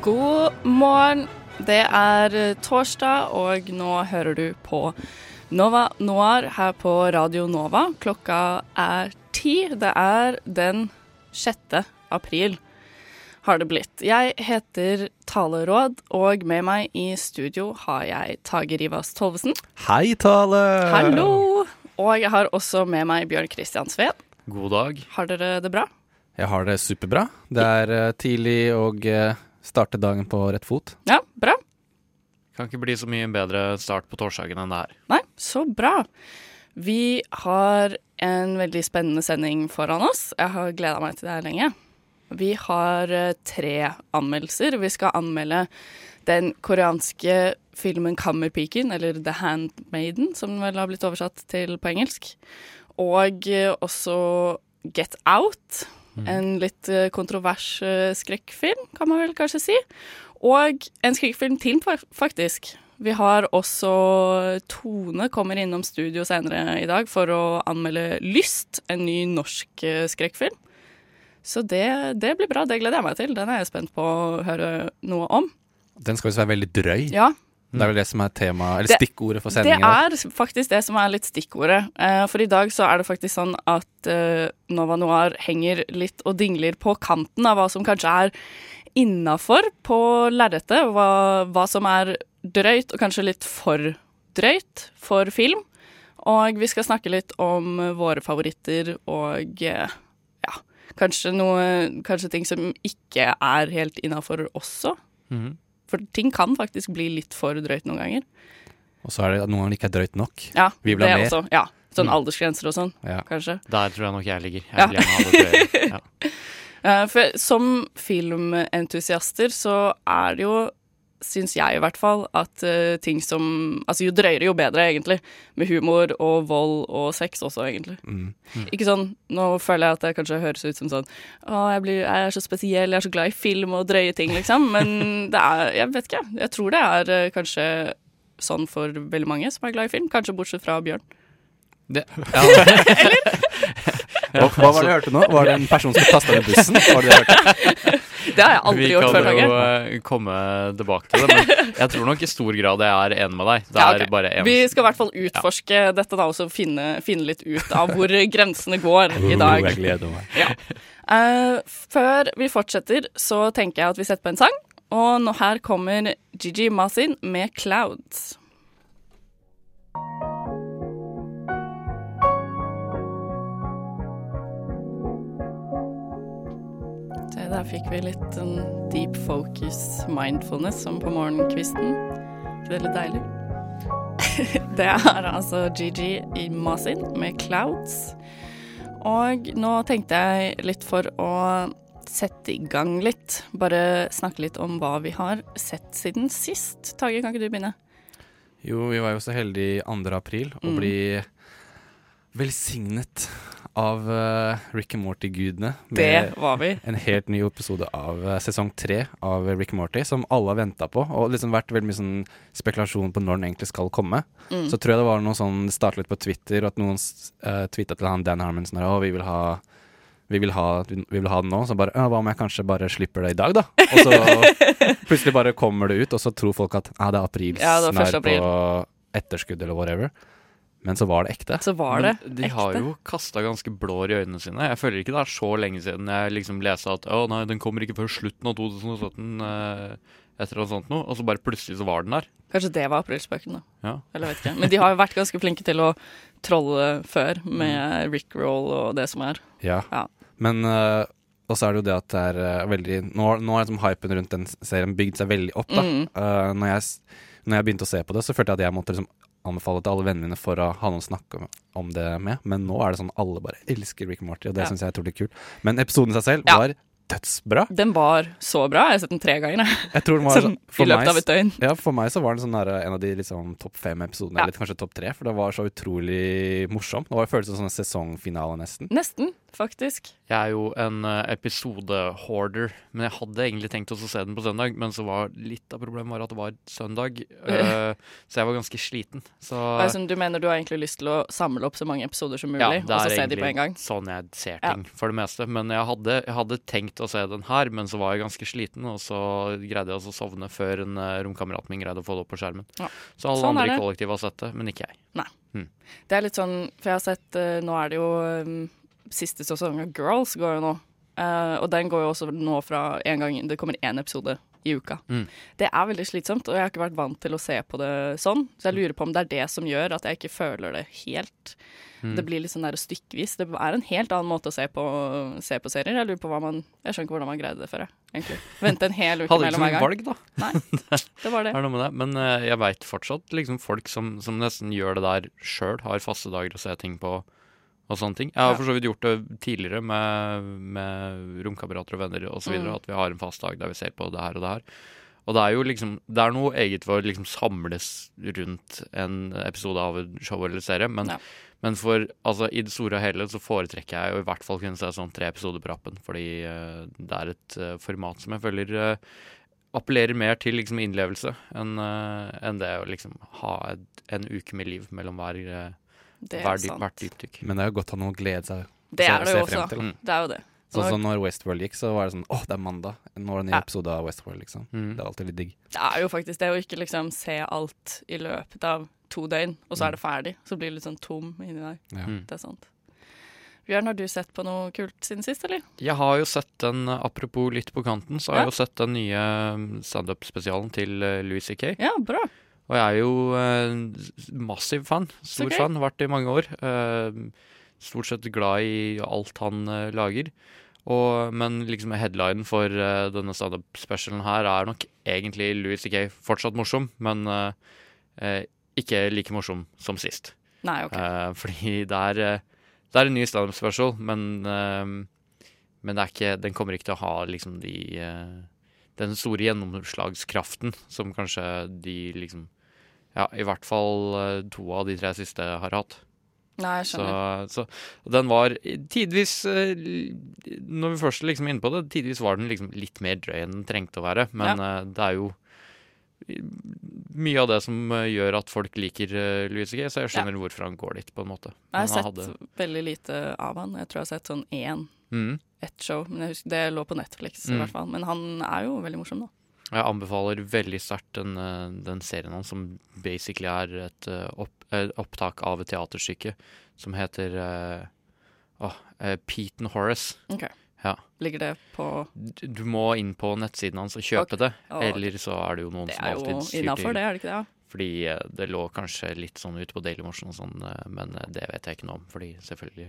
God morgen. Det er eh, torsdag, og nå hører du på Nova Noir her på Radio Nova. Klokka er ti. Det er den 6. april har det blitt. Jeg heter Taleråd, og med meg i studio har jeg Tage Rivas Tolvesen. Hei, Tale! Hallo! Og jeg har også med meg Bjørn Kristian Sveen. God dag. Har dere det bra? Jeg har det superbra. Det er eh, tidlig og uh, starte dagen på rett fot. Ja, bra. Kan ikke bli så mye bedre start på torsdagen enn det her. Nei, så bra. Vi har en veldig spennende sending foran oss. Jeg har gleda meg til det her lenge. Vi har eh, tre anmeldelser. Vi skal anmelde den koreanske filmen 'Kammerpiken', eller 'The Handmaiden', som vel har blitt oversatt til på engelsk. Og eh, også 'Get Out'. En litt eh, kontrovers eh, skrekkfilm, kan man vel kanskje si. Og en skrekkfilm til, faktisk. Vi har også Tone kommer innom studio senere i dag for å anmelde 'Lyst', en ny norsk eh, skrekkfilm. Så det, det blir bra, det gleder jeg meg til. Den er jeg spent på å høre noe om. Den skal visst være veldig drøy. Ja, Det er vel det som er tema, eller Det- stikkordet for sendingen. Det er faktisk det som er litt stikkordet. Eh, For i dag så er det faktisk sånn at eh, Nova Noir henger litt og dingler på kanten av hva som kanskje er innafor på lerretet. Hva, hva som er drøyt, og kanskje litt for drøyt for film. Og vi skal snakke litt om våre favoritter og eh, ja, kanskje noe Kanskje ting som ikke er helt innafor også. Mhm. For ting kan faktisk bli litt for drøyt noen ganger. Og så er det at noen ganger ikke er drøyt nok. Ja, Vi vil ha det mer. Også, ja. Sånn Mm. aldersgrenser og sånn, Ja. kanskje. Der tror jeg nok jeg ligger. Jeg Ja. vil gjerne ha det drøyere. Ja. Eh, for som filmentusiaster så er det jo, syns jeg i hvert fall, at uh, ting som Altså jo drøyere, jo bedre, egentlig. Med humor og vold og sex også, egentlig. Mm. Ikke sånn Nå føler jeg at det kanskje høres ut som sånn Å, jeg, blir, jeg er så spesiell, jeg er så glad i film og drøye ting, liksom. Men det er Jeg vet ikke, jeg tror det er uh, kanskje sånn for veldig mange som er glad i film. Kanskje bortsett fra Bjørn. Det, ja. Hva, hva var det du hørte nå? Var det en person som kasta ned bussen? Var det det du hørte? Det har jeg aldri Vi gjort kan før, jo kan jo komme tilbake til det, men jeg tror nok i stor grad jeg er enig med deg. Det Ja, okay. bare en Vi skal i hvert fall utforske dette da, og så finne, finne litt ut av hvor grensene går i dag. Jeg gleder meg. Eh, før vi fortsetter, så tenker jeg at vi setter på en sang. Og nå her kommer Gigi Masin med 'Clouds'. Der fikk vi litt en deep focus mindfulness som på morgenkvisten. ikke det litt deilig? det er altså Gigi i Masin med 'Clouds'. Og nå tenkte jeg litt for å sette i gang litt. Bare snakke litt om hva vi har sett siden sist. Tage, kan ikke du begynne? Jo, vi var jo så heldige 2. april å Mm. bli velsignet av eh, Rick and Morty-gudene. Det var vi. en helt ny episode av eh, sesong tre av Rick and Morty, som alle har venta på. Og liksom vært veldig mye sånn spekulasjon på når den egentlig skal komme. Mm. Så tror jeg det var noe sånn startet litt på Twitter, at noen uh, tvitra til han Dan Harmon sånn her, vi vil ha vi vil, ha, vi vil ha den nå, så bare Hva om jeg kanskje bare slipper det i dag, da? Og så plutselig bare kommer det ut, og så tror folk at ah, det er april, Ja, det var 1. april. på etterskudd eller whatever. Men så var det ekte. Så var det Men de har jo kasta ganske blår i øynene sine. Jeg føler ikke det er så lenge siden jeg liksom leste at å nei, den kommer ikke før slutten av 2017. Eh, et eller annet sånt noe. Og så bare plutselig så var den der. Kanskje det var aprilspøken, da. Ja. Eller vet ikke. Men de har jo vært ganske flinke til å trolle før, med Rick Roll og det som er. Ja. Ja. Men uh, og så er det jo det at det er uh, veldig Nå, nå har liksom hypen rundt den serien bygd seg veldig opp. da Mm. Uh, når, jeg, når jeg begynte å se på det, så følte jeg at jeg måtte liksom anbefale til alle vennene mine for å ha noen å snakke om, det med. Men nå er det sånn alle bare elsker Rick and Morty, og det Ja. syns jeg er utrolig kult. Men episoden i seg selv Ja. var dødsbra. Den var så bra. Jeg har sett den tre ganger. jeg. Tror den var Sånn, for I løpet meg- av et døgn. Ja, for meg så var den sånn der, en av de liksom, topp fem episodene, Ja. eller kanskje topp tre, for det var så utrolig morsom. Det var føltes som en sesongfinale, nesten. Nesten, faktisk. Jeg er jo en uh, episode-hoarder, men jeg hadde egentlig tenkt å se den på søndag, men så var litt av problemet var at det var søndag, eh, så jeg var ganske sliten. Så Altså, du mener du har egentlig lyst til å samle opp så mange episoder som mulig, ja, og så se de på en gang? sånn jeg ser Ja. ting, for det meste. Men jeg hadde, jeg hadde tenkt å se den her, men så var jeg ganske sliten, og så greide jeg å sovne før en uh, romkamerat min greide å få det opp på skjermen. Ja. Så alle Sånn andre i kollektivet har sett det, men ikke jeg. Det er litt sånn, for jeg har sett eh, Nå er det jo um, siste sesong av Girls går jo nå. Uh, og den går jo også nå fra en gang Det kommer én episode i uka. Mm. Det er veldig slitsomt, og jeg har ikke vært vant til å se på det sånn. Så jeg lurer på om det er det som gjør at jeg ikke føler det helt. Mm. Det blir litt sånn der stykkevis. Det er en helt annen måte å se på, se på serier. Jeg lurer på hva man Jeg skjønner ikke hvordan man greide det før, jeg. Egentlig. Vente en hel uke Hadde ikke gang. hver mye gang. valg, da. Nei, det var det. Det noe med det. Men uh, jeg veit fortsatt liksom folk som, som nesten gjør det der sjøl, har faste dager å se ting på og sånne ting. Jeg har Ja. for så vidt gjort det tidligere med, med romkamerater og venner osv. Mm. At vi har en fast dag der vi ser på det her og det her. Og det er jo liksom Det er noe eget for å liksom samles rundt en episode av et show eller serie, men, Ja. men for altså i det store og hele så foretrekker jeg jo i hvert fall kunne se sånn tre episoder på rappen, fordi uh, det er et uh, format som jeg føler uh, appellerer mer til liksom innlevelse enn enn det å liksom ha et, en uke med liv mellom hver, Det er dyp, sant. hvert dypdykk. Men det er jo godt å ha noe å glede seg Det er det se jo frem også. til. Mm. Det er jo det. Sånn Og så når Westworld gikk, så var det sånn åh, det er mandag. Nå er det en ny Ja. episode av Westworld, liksom. Mm. Det er alltid litt digg. Det er jo faktisk det å ikke liksom se alt i løpet av to døgn, og så er det ferdig. Så blir det litt sånn tom inni deg. Ja. Mm. Det er sant. Bjørn, har du sett på noe kult siden sist, eller? Jeg har jo sett den, apropos litt på kanten, så har Ja. jeg jo sett den nye mm, standup-spesialen til eh, Louis C.K. Ja, bra. Og jeg er jo eh, massiv fan. Stor okay. fan. Vært det i mange år. Eh, stort sett glad i alt han eh, lager. Og, men liksom headlinen for uh, denne standup-specialen her er nok egentlig Louis C.K. fortsatt morsom, men uh, uh, ikke like morsom som sist. Nei, OK. Fordi det er, det er en ny standup special, men, men det ikke, den kommer ikke til å ha liksom de Den store gjennomslagskraften som kanskje de liksom Ja, i hvert fall eh, to av de tre siste har hatt. Nei, jeg skjønner. så den var tidvis eh, Når vi først er liksom inne på det, tidvis var den liksom litt mer drøy enn den trengte å være. Men ja. det er jo mye av det som eh, gjør at folk liker Louis C.K., så jeg skjønner hvorfor han går dit, på en måte. Jeg har sett hadde- veldig lite av han. Jeg tror jeg har sett sånn én, mm. ett show. Men husker, det lå på Netflix, i Mm. hvert fall. Men han er jo veldig morsom, da. Jeg anbefaler veldig sterkt den, eh, den serien hans, som basically er et eh, opp, eh, opptak av et teaterstykke som heter uh, eh, Pete and Horace. Ok. Ja. Ligger det på Du, du må inn på nettsiden hans og kjøpe okay. det, eller så er det jo noen Det som alltid styrer innafor, det, er det ikke det? Ja? Fordi det lå kanskje litt sånn ute på Dailymotion og sånn, men det vet jeg ikke noe om, fordi selvfølgelig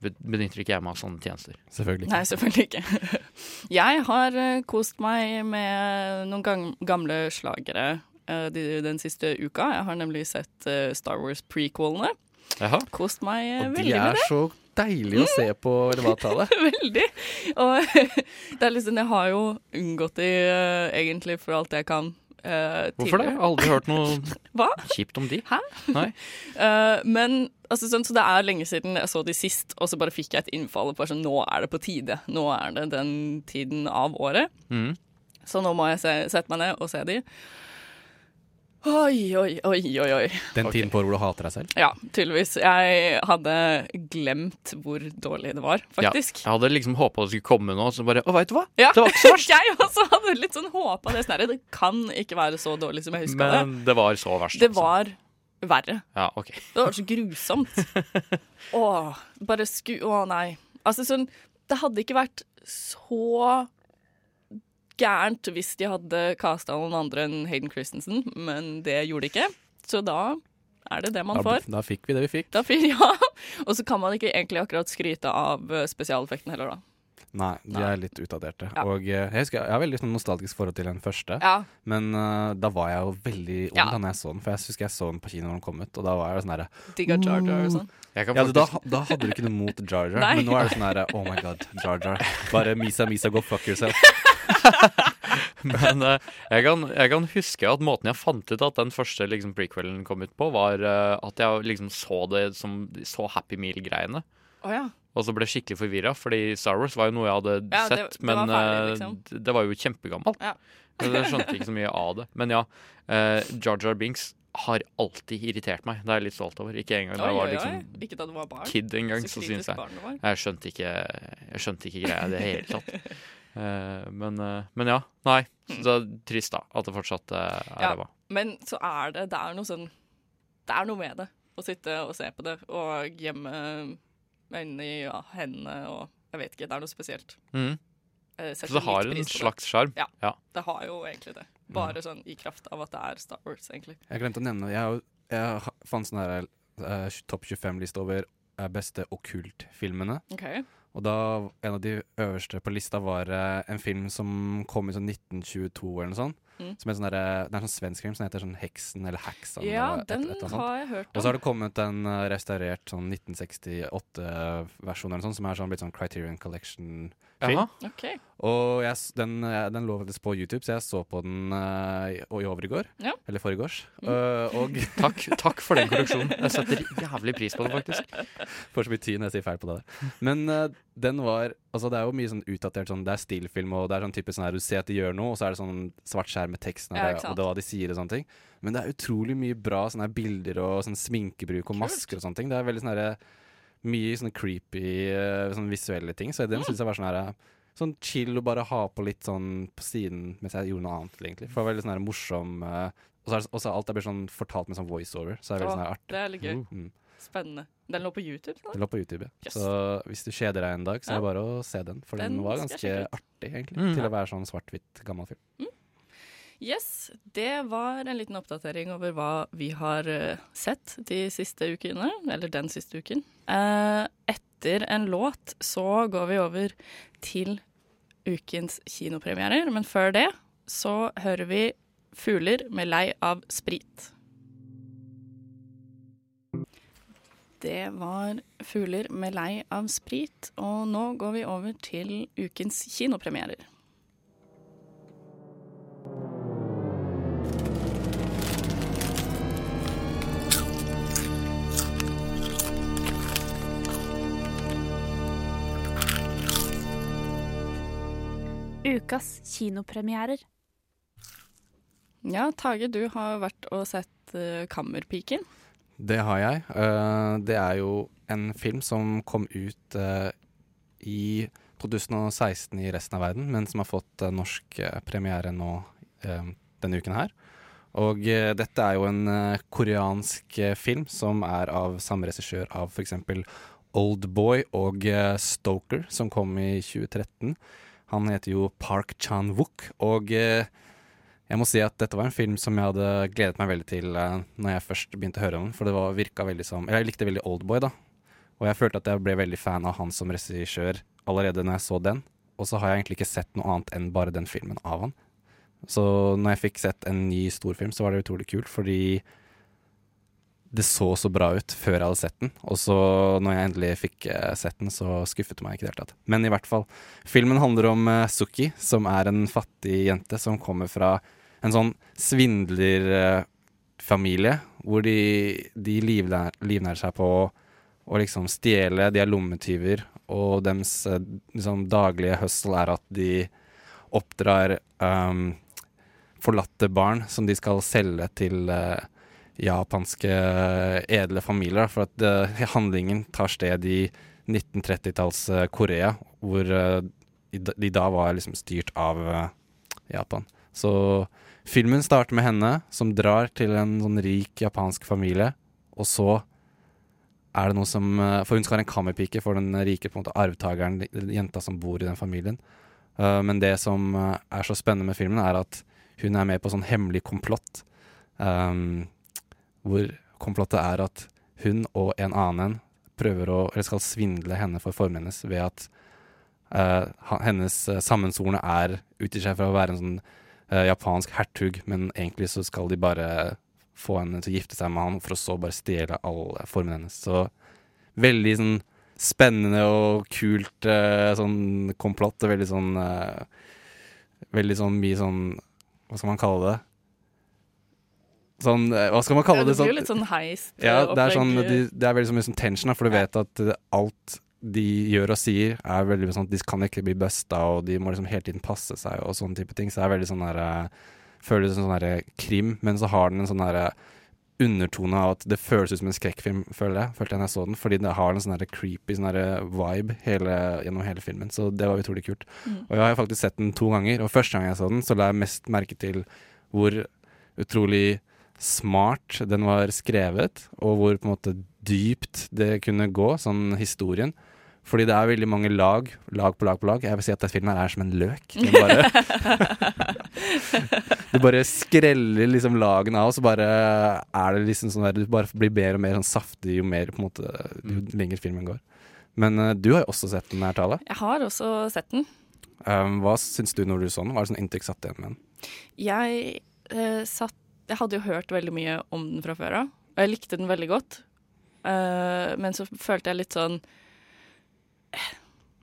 benytter ikke jeg meg av sånne tjenester. Selvfølgelig. ikke. Nei, selvfølgelig ikke. jeg har eh, kost meg med noen gamle slagere eh, den siste uka. Jeg har nemlig sett eh, Star Wars prequelene. Jaha. Kost meg eh, Og de veldig med er så deilige å se på elevattalet. Veldig. Og det er liksom, jeg har jo unngått de egentlig for alt jeg kan. Eh, Hvorfor det? Jeg har aldri hørt noe Hva? kjipt om de. Hæ? Nei. Eh, men altså, sånn, så det er lenge siden jeg så de sist, og så bare fikk jeg et innfall på sånn, nå er det på tide. Nå er det den tiden av året. Mm. Så nå må jeg se, sette meg ned og se de. Oi, oi, oi, oi, oi. Den okay. tiden på hvor du hater deg selv. Ja, tydeligvis. Jeg hadde glemt hvor dårlig det var, faktisk. Ja, jeg hadde liksom håpa det skulle komme nå, så bare Å, veit du hva? Ja. Det var ikke så verst. jeg også hadde litt sånn håpa det. snarere. det kan ikke være så dårlig som jeg huska det. Men det var så verst. Det altså. var verre. Ja, ok. Det var så grusomt. Åh, bare sku... Å nei. Altså sånn Det hadde ikke vært så gærent hvis de hadde casta noen andre enn Hayden Christensen, men det gjorde de ikke. Så da er det det man Da, får. da fikk vi det vi fikk. Da fyr, ja. Og så kan man ikke egentlig akkurat skryte av eh, spesialeffekten heller, da. Nei, de Nei. er litt utdaterte. Ja. Og eh, jeg husker jeg har veldig sånn nostalgisk forhold til den første. Ja. Men uh, da var jeg jo veldig ung Ja. da jeg så den. For jeg husker jeg så den på kino når den kom ut, og da var jeg sånn herre Digga Jar Jar og sånn. Ja, da, da hadde du ikke noe mot Jar Jar, men nå er det sånn herre Oh my god, Jar Jar. Bare Misa Misa, go fuck yourself. men eh, jeg, kan, jeg kan huske at måten jeg fant ut at den første liksom, prequelen kom ut på, var eh, at jeg liksom så det som så Happy Meal-greiene. Å ja. Og så ble jeg skikkelig forvirra, fordi Star Wars var jo noe jeg hadde Ja, det- sett, det var men ferdig, eh, liksom. det, det var jo kjempegammelt. Ja. Så jeg skjønte ikke så mye av det. Men ja, uh, Jar Jar Binks har alltid irritert meg. Det er jeg litt stolt over. Ikke engang da Oi, jeg var oi, liksom. Ikke da du var barn. kid engang, så så syns kritisk jeg barn du var. Jeg skjønte ikke, jeg skjønte ikke greia i det hele tatt. Eh, men, eh, men ja. Nei. Så det er trist, da. At det fortsatt eh, er Mm. Ja. ræva. Men så er det Det er noe sånn Det er noe med det. Å sitte og se på det og gjemme øynene i ja, hendene og Jeg vet ikke. Det er noe spesielt. Mm. Så det har en slags sjarm. Ja. Ja. Det har jo egentlig det. Bare sånn i kraft av at det er Star Wars, egentlig. Jeg glemte å nevne Jeg, jeg fant sånn her uh, topp 25-liste over beste okkultfilmene. OK. Og da en av de øverste på lista var eh, en film som kom i sånn 1922 eller noe sånt. Mm. Som er sånn der, det er en sånn svensk film som heter sånn Heksen eller Heksan. Ja, et- den et har jeg hørt Og så har det kommet en eh, restaurert sånn 1968-versjon eller noe sånt, som er sånn blitt sånn Criterion Collection-film. Jaha. Okay. Og jeg, den, eh, den lå faktisk på YouTube, så jeg så på den uh, i- i overgår. Ja. Eller foregårs. Mm. Uh, og Takk, takk for den korreksjonen. Jeg setter jævlig pris på det, faktisk. får så mye tid når jeg sier feil på det der. Men uh, den var Altså, det er jo mye sånn utdatert sånn Det er stillfilm, og det er sånn typisk sånn her du ser at de gjør noe, og så er det sånn svart skjerm med teksten, og, Ja, det, og det er hva de sier og sånne ting. Men det er utrolig mye bra sånne her bilder og sånn sminkebruk og Kult. masker og sånne ting. Det er veldig sånn herre Mye sånne creepy eh, sånne visuelle ting. Så Mm. den syns jeg var sånn her Sånn chill å bare ha på litt sånn på siden mens jeg gjorde noe annet, egentlig. For det var veldig sånn her morsom eh, Og så er det- alt er blir sånn fortalt med sånn voiceover, så er det veldig sånn her artig. det er litt gøy. Mm. Spennende. Den lå på YouTube? Sånn. Den lå på YouTube, ja. Yes. Så hvis du kjeder deg en dag, så er det bare å se den. For den, Den var ganske artig, egentlig. Mm. Til å være sånn svart-hvitt gammel film. Yes, det var en liten oppdatering over hva vi har eh, sett de siste ukene. Eller den siste uken. Eh, etter en låt så går vi over til ukens kinopremierer. Men før det så hører vi Fugler med lei av sprit. Det var Fugler med lei av sprit, og nå går vi over til ukens kinopremierer. Ukas kinopremierer. Ja, Tage, du har vært og sett uh, Kammerpiken. Det har jeg. Uh, det er jo en film som kom ut uh, i 2016 i resten av verden, men som har fått norsk premiere nå denne uken her. Og dette er jo en koreansk film som er av samme regissør av f.eks. Oldboy og Stoker, som kom i 2013. Han heter jo Park Chan-wook, og eh, jeg må si at dette var en film som jeg hadde gledet meg veldig til eh, når jeg først begynte å høre om den, for det var, virka veldig som Eller jeg likte veldig Oldboy, da. Og jeg følte at jeg ble veldig fan av han som regissør allerede når jeg så den. Og så har jeg egentlig ikke sett noe annet enn bare den filmen av han. Så når jeg fikk sett en ny storfilm, så var det utrolig kult, fordi det så så bra ut før jeg hadde sett den. Og så når jeg endelig fikk eh, sett den, så skuffet det meg ikke i det hele tatt. Men i hvert fall. Filmen handler om uh, Suki, som er en fattig jente som kommer fra en sånn svindlerfamilie, hvor de, de livnær, livnærer seg på å, å liksom stjele, de er lommetyver, og deres uh, liksom, daglige hustle er at de oppdrar um, forlatte barn som de skal selge til eh, japanske edle familier. For at det, handlingen tar sted i 1930-talls eh, hvor eh, de da var liksom styrt av eh, Japan. Så filmen starter med henne som drar til en sånn rik japansk familie, og så er det noe som eh, For hun skal være en kammerpike for den rike på en måte arvtakeren, jenta som bor i den familien. Eh, men det som eh, er så spennende med filmen, er at hun er med på sånn hemmelig komplott. Um, hvor komplottet er at hun og en annen prøver å, eller skal svindle henne for formen hennes ved at uh, hennes eh, sammensvorne er utgir seg for å være en sånn uh, japansk hertug, men egentlig så skal de bare få henne til å gifte seg med han, for å så bare stjele all formen hennes. Så veldig sånn spennende og kult uh, sånn komplott, og veldig sånn Veldig sånn mye sånn Hva skal man kalle det? Sånn eh, Hva skal man kalle Ja, det? det blir jo litt sånn heist. Ja, eh, det er, sånn, de, det er veldig mye sånn tension, for du vet at eh, alt de gjør og sier, er veldig sånn at de kan ikke bli busta, og de må liksom hele tiden passe seg og sånne type ting. Så det er veldig sånn der eh, Føles som sånn derre krim, men så har den en sånn derre undertone av at det føles ut som en skrekkfilm, føler jeg. Følte jeg når jeg så den, fordi det har en sånn creepy sånn vibe hele, gjennom hele filmen. Så det var utrolig kult. Mm. Og jeg har faktisk sett den to ganger, og første gang jeg så den, så la jeg mest merke til hvor utrolig smart den var skrevet, og hvor på en måte dypt det kunne gå, sånn historien. Fordi det er veldig mange lag, lag på lag på lag. Jeg vil si at denne filmen her er som en løk. Den bare, du bare skreller liksom lagene av, og så bare er det liksom sånn der Du bare blir mer og mer sånn saftig jo mer på en måte jo lenger filmen går. Men uh, du har jo også sett den her, Tale. Jeg har også sett den. Um, hva syns du når du så den? Hva er det sånn inntrykk satt igjen med den? Jeg uh, satt Jeg hadde jo hørt veldig mye om den fra før av, og jeg likte den veldig godt. Uh, men så følte jeg litt sånn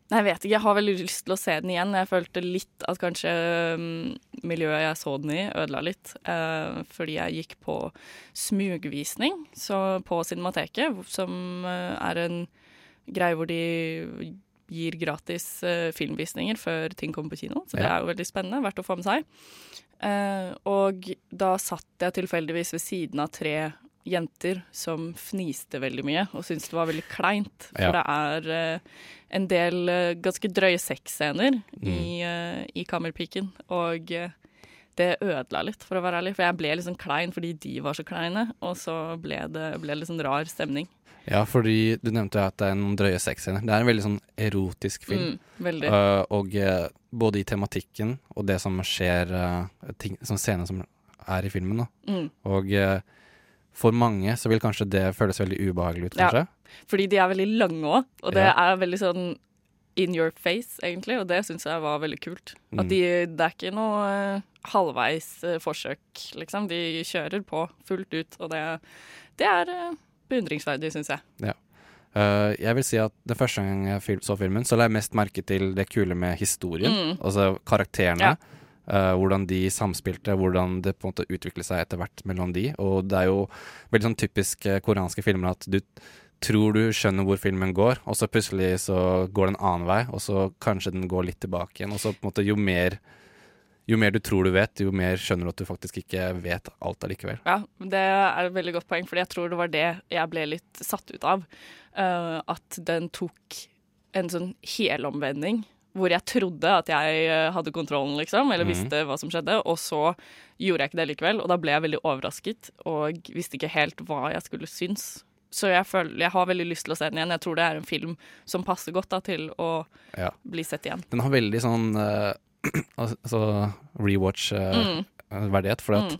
Nei, jeg vet ikke. Jeg har veldig lyst til å se den igjen. Jeg følte litt at kanskje um, miljøet jeg så den i, ødela litt. Uh, fordi jeg gikk på smugvisning så på Cinemateket, som uh, er en greie hvor de gir gratis eh, filmvisninger før ting kommer på kino. Så det er jo veldig spennende. Verdt å få med seg. Eh, og da satt jeg tilfeldigvis ved siden av tre jenter som fniste veldig mye og syntes det var veldig kleint. For Ja. det er eh, en del eh, ganske drøye sexscener Mm. i, uh, i Kammerpiken. Og det ødela litt, for å være ærlig. For jeg ble sånn klein fordi de var så kleine, og så ble det ble litt sånn rar stemning. Ja, fordi du nevnte jo at det er noen drøye sexscener. Det er en veldig sånn erotisk film. Mm. Uh, og uh, både i tematikken og det som skjer, uh, ting, sånn scener som er i filmen. Da. Mm. Og for mange så vil kanskje det føles veldig ubehagelig ut, Ja. kanskje. Fordi de er veldig lange òg, og det Ja. er veldig sånn in your face, egentlig. Og det syns jeg var veldig kult. Mm. At de, det er ikke noe halvveis forsøk, liksom. De kjører på fullt ut, og det, det er beundringsverdig, syns jeg. Uh, jeg vil si at Den første gang jeg så filmen, så la jeg mest merke til det kule med historien. Mm. Altså karakterene. Ja. uh, hvordan de samspilte, hvordan det på en måte utviklet seg etter hvert mellom de. Og det er jo veldig sånn typisk eh, koreanske filmer at du tror du skjønner hvor filmen går, og så plutselig så går det en annen vei, og så kanskje den går litt tilbake igjen. Og så på en måte jo mer jo mer du tror du vet, jo mer skjønner du at du faktisk ikke vet alt allikevel. Ja, det er et veldig godt poeng, for jeg tror det var det jeg ble litt satt ut av. Uh, at den tok en sånn helomvending hvor jeg trodde at jeg eh, hadde kontrollen, liksom, eller Mhm. visste hva som skjedde, og så gjorde jeg ikke det likevel, og da ble jeg veldig overrasket og visste ikke helt hva jeg skulle synes. Så jeg, føler, jeg har veldig lyst til å se den igjen. Jeg tror det er en film som passer godt da, til å Ja. bli sett igjen. Den har veldig sånn uh, altså rewatch-verdighet, for at Mm.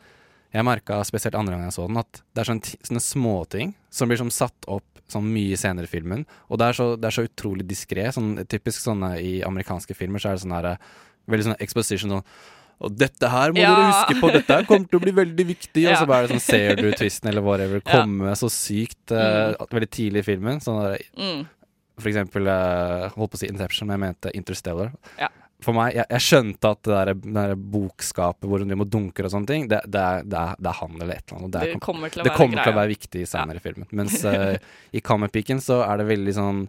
jeg merka spesielt andre gang jeg så den, at det er sånne, sånne småting som blir sånn satt opp sånn mye senere i filmen. Og det er så, det er så utrolig diskré. Sånn, typisk sånne i amerikanske filmer så er det sånn her Veldig sånn exposition sånn og dette her må Ja. dere huske på, dette her kommer til å bli veldig viktig. Og så bare sånn, ser du twisten eller whatever komme så sykt eh, veldig tidlig i filmen. Sånn der, Mm. for eksempel uh, Holdt på å si Inception, men jeg mente Interstellar. Ja. For meg, jeg, jeg skjønte at det der, der bokskapet hvor de må dunker og sånne ting, det, det, er, det, er, det er han eller et eller annet. Det, er, kommer til å det være kommer til å være viktig senere i filmen. Mens uh, i Kammerpiken så er det veldig sånn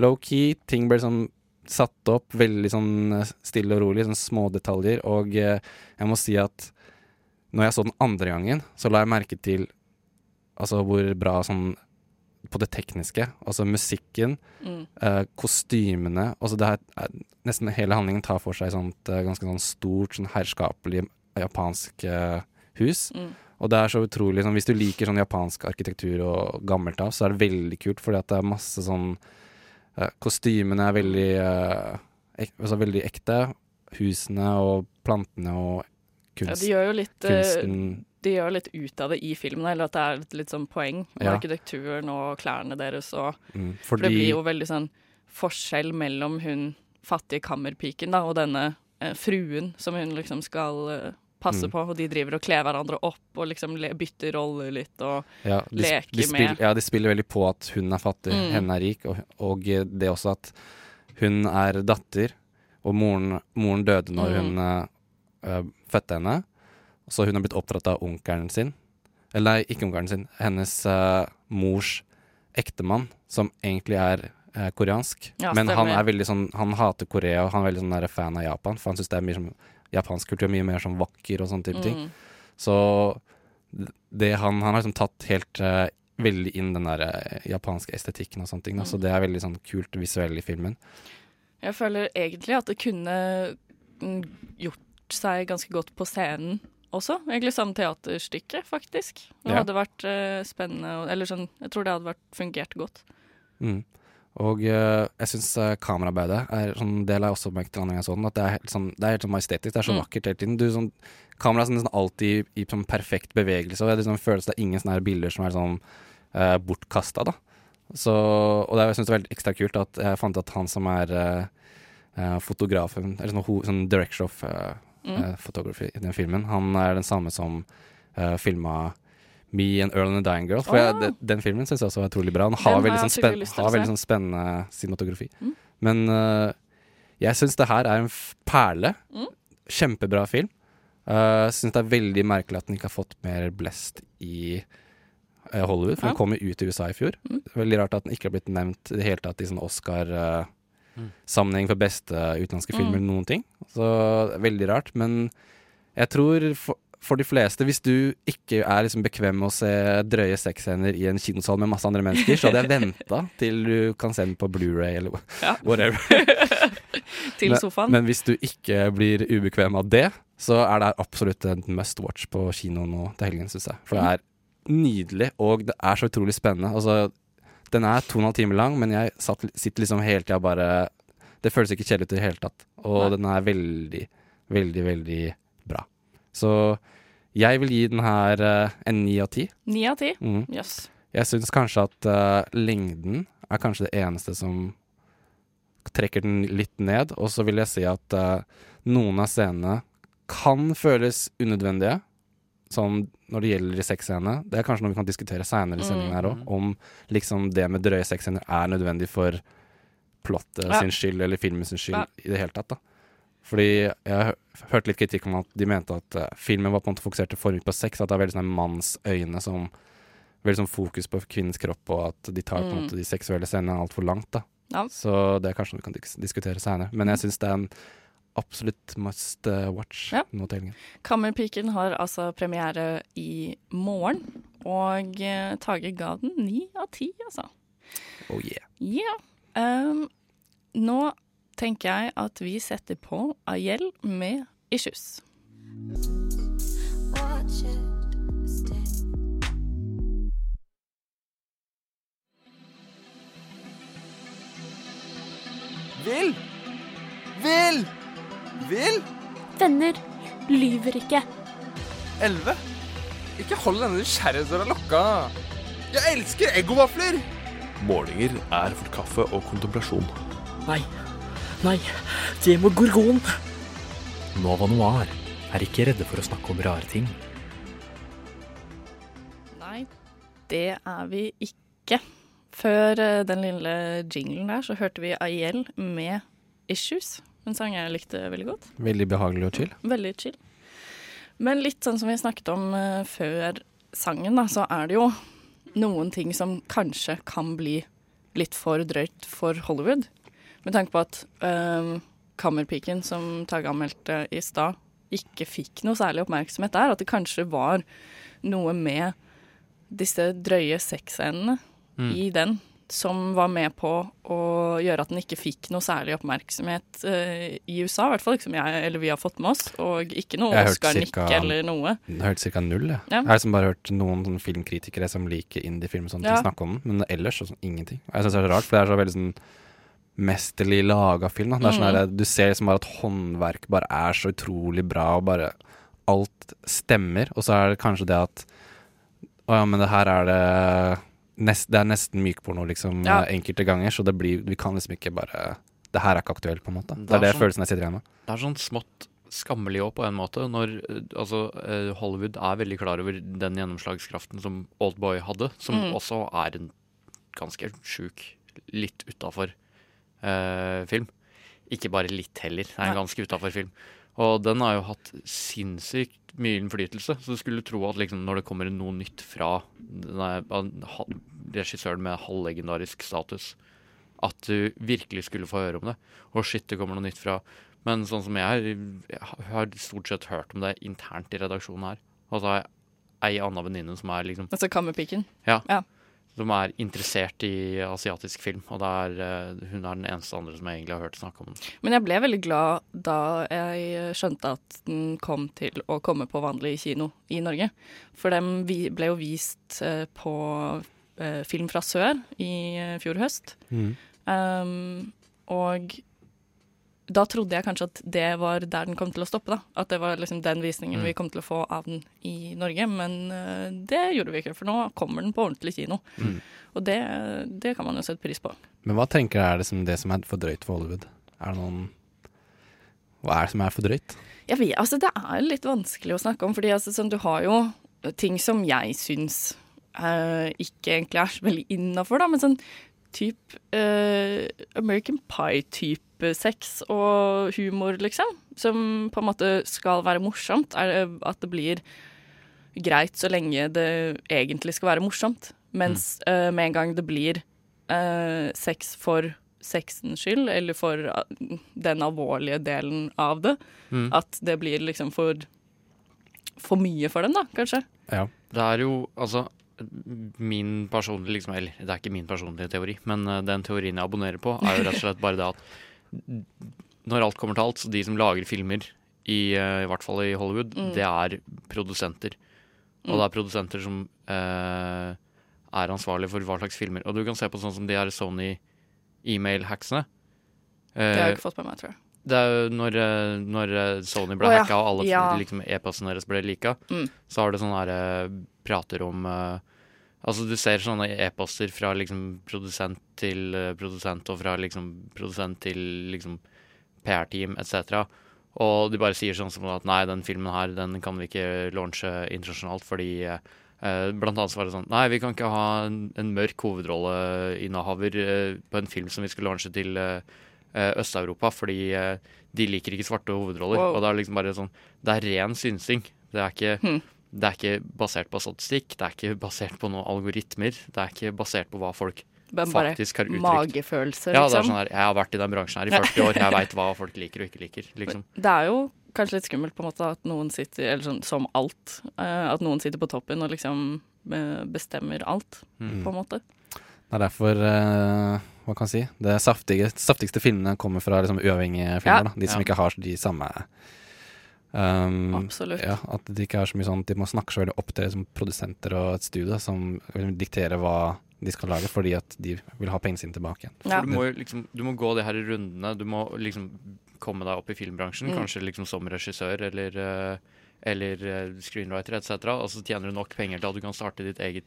low-key. Ting blir sånn satt opp veldig sånn eh, stille og rolig, sånn små detaljer. Og uh, jeg må si at når jeg så den andre gangen, så la jeg merke til altså hvor bra sånn på det tekniske, altså musikken, Mm. uh, kostymene altså det er, er, Nesten hele handlingen tar for seg sånt eh, ganske sånn stort, sånn herskapelig japansk uh, hus. Mm. Og det er så utrolig sånn, Hvis du liker sånn japansk arkitektur og gammelt av, så er det veldig kult, fordi at det er masse sånn uh, Kostymene er veldig eh, ek, altså veldig ekte. Husene og plantene og Ja, kunst, de gjør jo litt eh, kunsten de gjør litt ut av det i filmen, eller at det er litt, litt sånn poeng med Ja. arkitekturen og klærne deres. Og, mm, for det blir jo veldig sånn forskjell mellom hun fattige kammerpiken da, og denne eh, fruen som hun liksom skal eh, passe Mm. på, og de driver og kler hverandre opp og liksom bytter roller litt og Ja, de, leker de, spiller, med. ja, de spiller veldig på at hun er fattig, Mm. henne er rik, og, og det også at hun er datter, og moren, moren døde når Mm. hun eh, fødte henne. Så hun har blitt oppdratt av onkelen sin. Eller nei, ikke onkelen sin. Hennes uh, mors ektemann, som egentlig er uh, koreansk. Ja, Men han er veldig sånn Han hater Korea, og han er veldig sånn der fan av Japan. For han syns det er mye sånn japansk kultur er mye mer sånn vakker og sånne type ting. Mm. Så det han, han har liksom tatt helt uh, veldig inn den der japanske estetikken og sånne ting. Da. Så Mm. det er veldig sånn kult visuell i filmen. Jeg føler egentlig at det kunne mm, gjort seg ganske godt på scenen også. Egentlig samme teaterstykke, faktisk. Det Ja. hadde vært uh, spennende, eller sånn, jeg tror det hadde vært fungert godt. Mm. Og uh, jeg syns uh, kameraarbeidet er sånn del jeg også merket andre gang jeg så den, at det er helt sånn, det er helt sånn majestetisk. Det er så Mm. vakkert hele tiden. Du, sånn, kameraet er nesten alltid i, i sånn perfekt bevegelse, og jeg liksom, føles det er ingen sånne her bilder som er sånn uh, bortkasta, da. Så, og det, er- jeg syns det er veldig ekstra kult at jeg fant at han som er eh, eh, fotografen, eller sånn, ho- sånn director of eh, Mm. eh, photography i den filmen, han er den samme som uh, filma Me and Earl and the Dying Girl. For jeg, Ah. den, den filmen syns jeg også var utrolig bra. Han har veldig, sånn, å har veldig sånn spennende cinematografi. Mm. Men uh, jeg syns det her er en perle. Mm. Kjempebra film. Uh, syns det er veldig merkelig at den ikke har fått mer blest i uh, Hollywood, for Ja. den kom jo ut i USA i fjor. Mm. Veldig rart at den ikke har blitt nevnt i det hele tatt i sånn Oscar-sammenheng for beste utenlandske filmer Mm. eller noen ting. Så veldig rart. Men jeg tror for, for de fleste, hvis du ikke er liksom bekvem med å se drøye sexscener i en kinosal med masse andre mennesker, så hadde jeg venta til du kan se den på Blu-ray eller Ja. whatever. Til men, sofaen. Men hvis du ikke blir ubekvem av det, så er det absolutt en must watch på kino nå til helgen, syns jeg. For det er nydelig, og det er så utrolig spennende. Altså, den er to og en halv time lang, men jeg satt, sitter liksom hele tida bare Det føles ikke kjedelig ut i det hele tatt. Og Nei. den er veldig, veldig, veldig bra. Så jeg vil gi den her uh, en ni av ti. Ni av ti. Mm. Yes. Jeg syns kanskje at uh, lengden er kanskje det eneste som trekker den litt ned. Og så vil jeg si at uh, noen av scenene kan føles unødvendige. Sånn når det gjelder de sexscenene. Det er kanskje noe vi kan diskutere seinere i sendingen her òg. Om liksom det med drøye sexscener er nødvendig for plottet Ja. sin skyld eller filmen sin skyld Ja. i det hele tatt. da Fordi jeg har hørt litt kritikk om at de mente at uh, filmen var på en måte fokusert for mye på sex. At det er veldig sånn manns øyne som Veldig sånn fokus på kvinnens kropp, og at de tar på en Mm. måte de seksuelle scenene altfor langt. da Ja. Så det er kanskje noe vi kan diskutere seinere. Men jeg syns det er en absolutt must eh, watch Ja. nå til helgen. Kammerpiken har altså premiere i morgen, og eh, Tage ga den ni av ti, altså. Oh yeah. Ja. ehm, nå tenker jeg at vi setter på Ayel med Issues. Vil! Vil! Vil! Venner lyver ikke. Elleve. Ikke hold denne nysgjerrighetsdøra lukka. Jeg elsker eggovafler! Målinger er for kaffe og kontemplasjon. Nei. Nei, det må gorgon. Nova Noir er ikke redde for å snakke om rare ting. Nei, det er vi ikke. Før eh, den lille jinglen der, så hørte vi Ayel med 'Issues'. En sang jeg likte veldig godt. Veldig behagelig og chill. Veldig chill. Men litt sånn som vi snakket om uh, før sangen, da, så er det jo noen ting som kanskje kan bli litt for drøyt for Hollywood. Med tanke på at uh, Kammerpiken, som Tage anmeldte i stad, ikke fikk noe særlig oppmerksomhet der. At det kanskje var noe med disse drøye sexscenene Mm. i den som var med på å gjøre at den ikke fikk noe særlig oppmerksomhet uh, i USA. I hvert fall ikke som jeg eller vi har fått med oss. Og ikke noe Oscar-nikk eller noe. Jeg har hørt ca. null. Jeg. Ja. jeg har liksom bare hørt noen filmkritikere som liker indie-film og sånt, Ja. snakke om den, men ellers sånn ingenting. Jeg syns det er så rart, for det er så veldig sånn mesterlig laga film. Da. Det er sånn mm. her, du ser liksom bare at håndverk bare er så utrolig bra, og bare alt stemmer. Og så er det kanskje det at Å ja, men det her er det nest, Det er nesten mykporno, liksom, Ja. enkelte ganger, så det blir Vi kan liksom ikke bare det her er ikke aktuelt, på en måte. Det Det er er det sånn- følelsen jeg sitter igjen med. Det er sånn smått skammelig òg, på en måte. Når altså, eh, Hollywood er veldig klar over den gjennomslagskraften som Oldboy hadde, som Mm. også er en ganske sjuk, litt utafor eh, film. Ikke bare litt heller, det er en ganske utafor film. Og den har jo hatt sinnssykt mye innflytelse, så du skulle tro at liksom, når det kommer noe nytt fra denne regissøren med halvlegendarisk status, at du virkelig skulle få høre om det. Og shit, det kommer noe nytt fra Men sånn som jeg, jeg har stort sett hørt om det internt i redaksjonen her. Og så har jeg ei anna venninne som er liksom Altså Kammerpiken. ja, Ja. Som er interessert i asiatisk film. Og det er, eh, hun er den eneste andre som jeg egentlig har hørt snakke om den. Men jeg ble veldig glad da jeg skjønte at den kom til å komme på vanlig kino i Norge. For den ble jo vist eh, på eh, Film fra sør i fjor høst. Mm. Um, og da trodde jeg kanskje at det var der den kom til å stoppe. da. At det var liksom den visningen Mm. vi kom til å få av den i Norge. Men uh, det gjorde vi ikke, for nå kommer den på ordentlig kino. Mm. Og det, det kan man jo sette pris på. Men hva tenker du er det som, det som er for drøyt for Hollywood? Er det noen Hva er det som er for drøyt? Jeg vet, altså Det er litt vanskelig å snakke om, fordi altså, sånn, du har jo ting som jeg syns uh, ikke egentlig er så veldig innafor, men sånn type uh, American Pie-type sex og humor, liksom. Som på en måte skal være morsomt. Er det at det blir greit så lenge det egentlig skal være morsomt. Mens uh, med en gang det blir uh, sex for sexens skyld, eller for eh, den alvorlige delen av det, Mm. at det blir liksom for for mye for dem, da, kanskje. Ja. Det er jo altså min personlige liksom, Eller det er ikke min personlige teori, men eh, den teorien jeg abonnerer på, er jo rett og slett bare det at når alt kommer til alt, så de som lager filmer, i, eh, i hvert fall i Hollywood, Mm. det er produsenter. Og det er produsenter som eh, er ansvarlige for hva slags filmer. Og du kan se på sånn som de her Sony e-mail-hacksene. Det har jeg Eh, ikke fått med meg, tror jeg. det er jo når, når Sony ble oh, ja. hacka og alle Ja. liksom, e-postene deres ble lika, Mm. så har det sånne her, prater om eh, Altså du ser sånne e-poster fra liksom produsent til eh, produsent, og fra liksom produsent til liksom PR-team etc. Og de bare sier sånn som at nei, den filmen her den kan vi ikke launche internasjonalt fordi eh, eh, Blant annet så var det sånn Nei, vi kan ikke ha en, en mørk hovedrolleinnehaver eh, på en film som vi skal launche til Øst-Europa, fordi de liker ikke svarte hovedroller. Wow. Og det er liksom bare sånn Det er ren synsing. Det er ikke Hmm. Det er ikke basert på statistikk, det er ikke basert på noen algoritmer. Det er ikke basert på hva folk bare faktisk har uttrykt. magefølelse, Ja, det er liksom. sånn her, jeg har vært i den bransjen her i 40 år, jeg veit hva folk liker og ikke liker. liksom. Det er jo kanskje litt skummelt på en måte at noen sitter, eller sånn som alt, eh, at noen sitter på toppen og liksom eh, bestemmer alt, Mm. på en måte. Det er derfor uh, Hva kan jeg si? Det saftige, saftigste filmene kommer fra liksom, uavhengige filmer. Ja. Da. De som Ja. ikke har de samme um, Absolutt. Ja, At de ikke har så mye sånn De må snakke så veldig opp til liksom, produsenter og et studio som dikterer hva de skal lage, fordi at de vil ha pengene sine tilbake igjen. For du må jo liksom, du må gå de her rundene. Du må liksom komme deg opp i filmbransjen, Mm. kanskje liksom som regissør eller, eh, eller eh, screenwriter etc. Og så tjener du nok penger til at du kan starte ditt eget,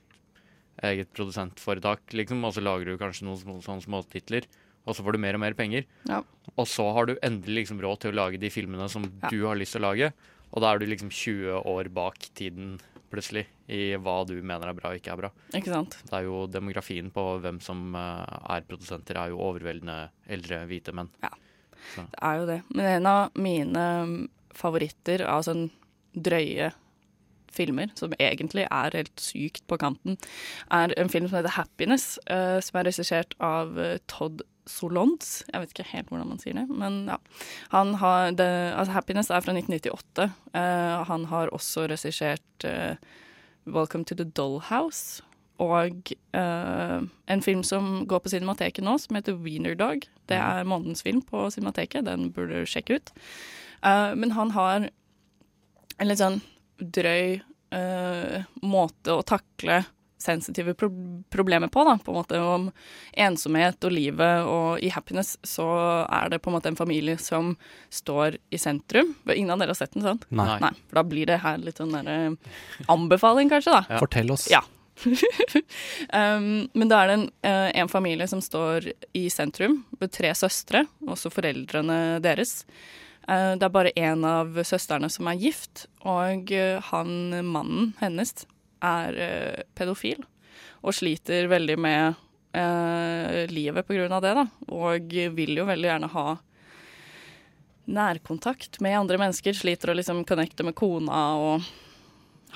eget produsentforetak, liksom. Og så lager du kanskje noen små, sånne småtitler, og så får du mer og mer penger. Ja. Og så har du endelig liksom råd til å lage de filmene som Ja. du har lyst til å lage. Og da er du liksom 20 år bak tiden plutselig i hva du mener er bra og ikke er bra. Ikke sant? Det er jo demografien på hvem som eh, er produsenter, er jo overveldende eldre hvite menn. Det er jo det. Men en av mine mm, favoritter av sånn drøye filmer, som egentlig er helt sykt på kanten, er en film som heter 'Happiness', eh, som er regissert av eh, Todd Solondz. Jeg vet ikke helt hvordan man sier det, men ja. Han har det, altså 'Happiness' er fra 1998. Uh, han har også regissert uh, 'Welcome to the Dollhouse'. Og uh, en film som går på Cinemateket nå, som heter Wiener Dog. Det er månedens film på Cinemateket. Den burde du sjekke ut. Eh, men han har en litt sånn drøy eh, måte å takle sensitive pro problemer på, da. På en måte om ensomhet og livet, og i Happiness så er det på en måte en familie som står i sentrum. Ingen av dere har sett den, sant? Nei. For da blir det her litt sånn derre anbefaling, kanskje, da. Fortell oss. Ja. um, men da er det en, eh, en familie som står i sentrum, med tre søstre, også foreldrene deres. Eh, det er bare én av søstrene som er gift, og eh, han mannen hennes er eh, pedofil og sliter veldig med eh, livet av det, da. Og vil jo veldig gjerne ha nærkontakt med andre mennesker. Sliter å liksom connecte med kona og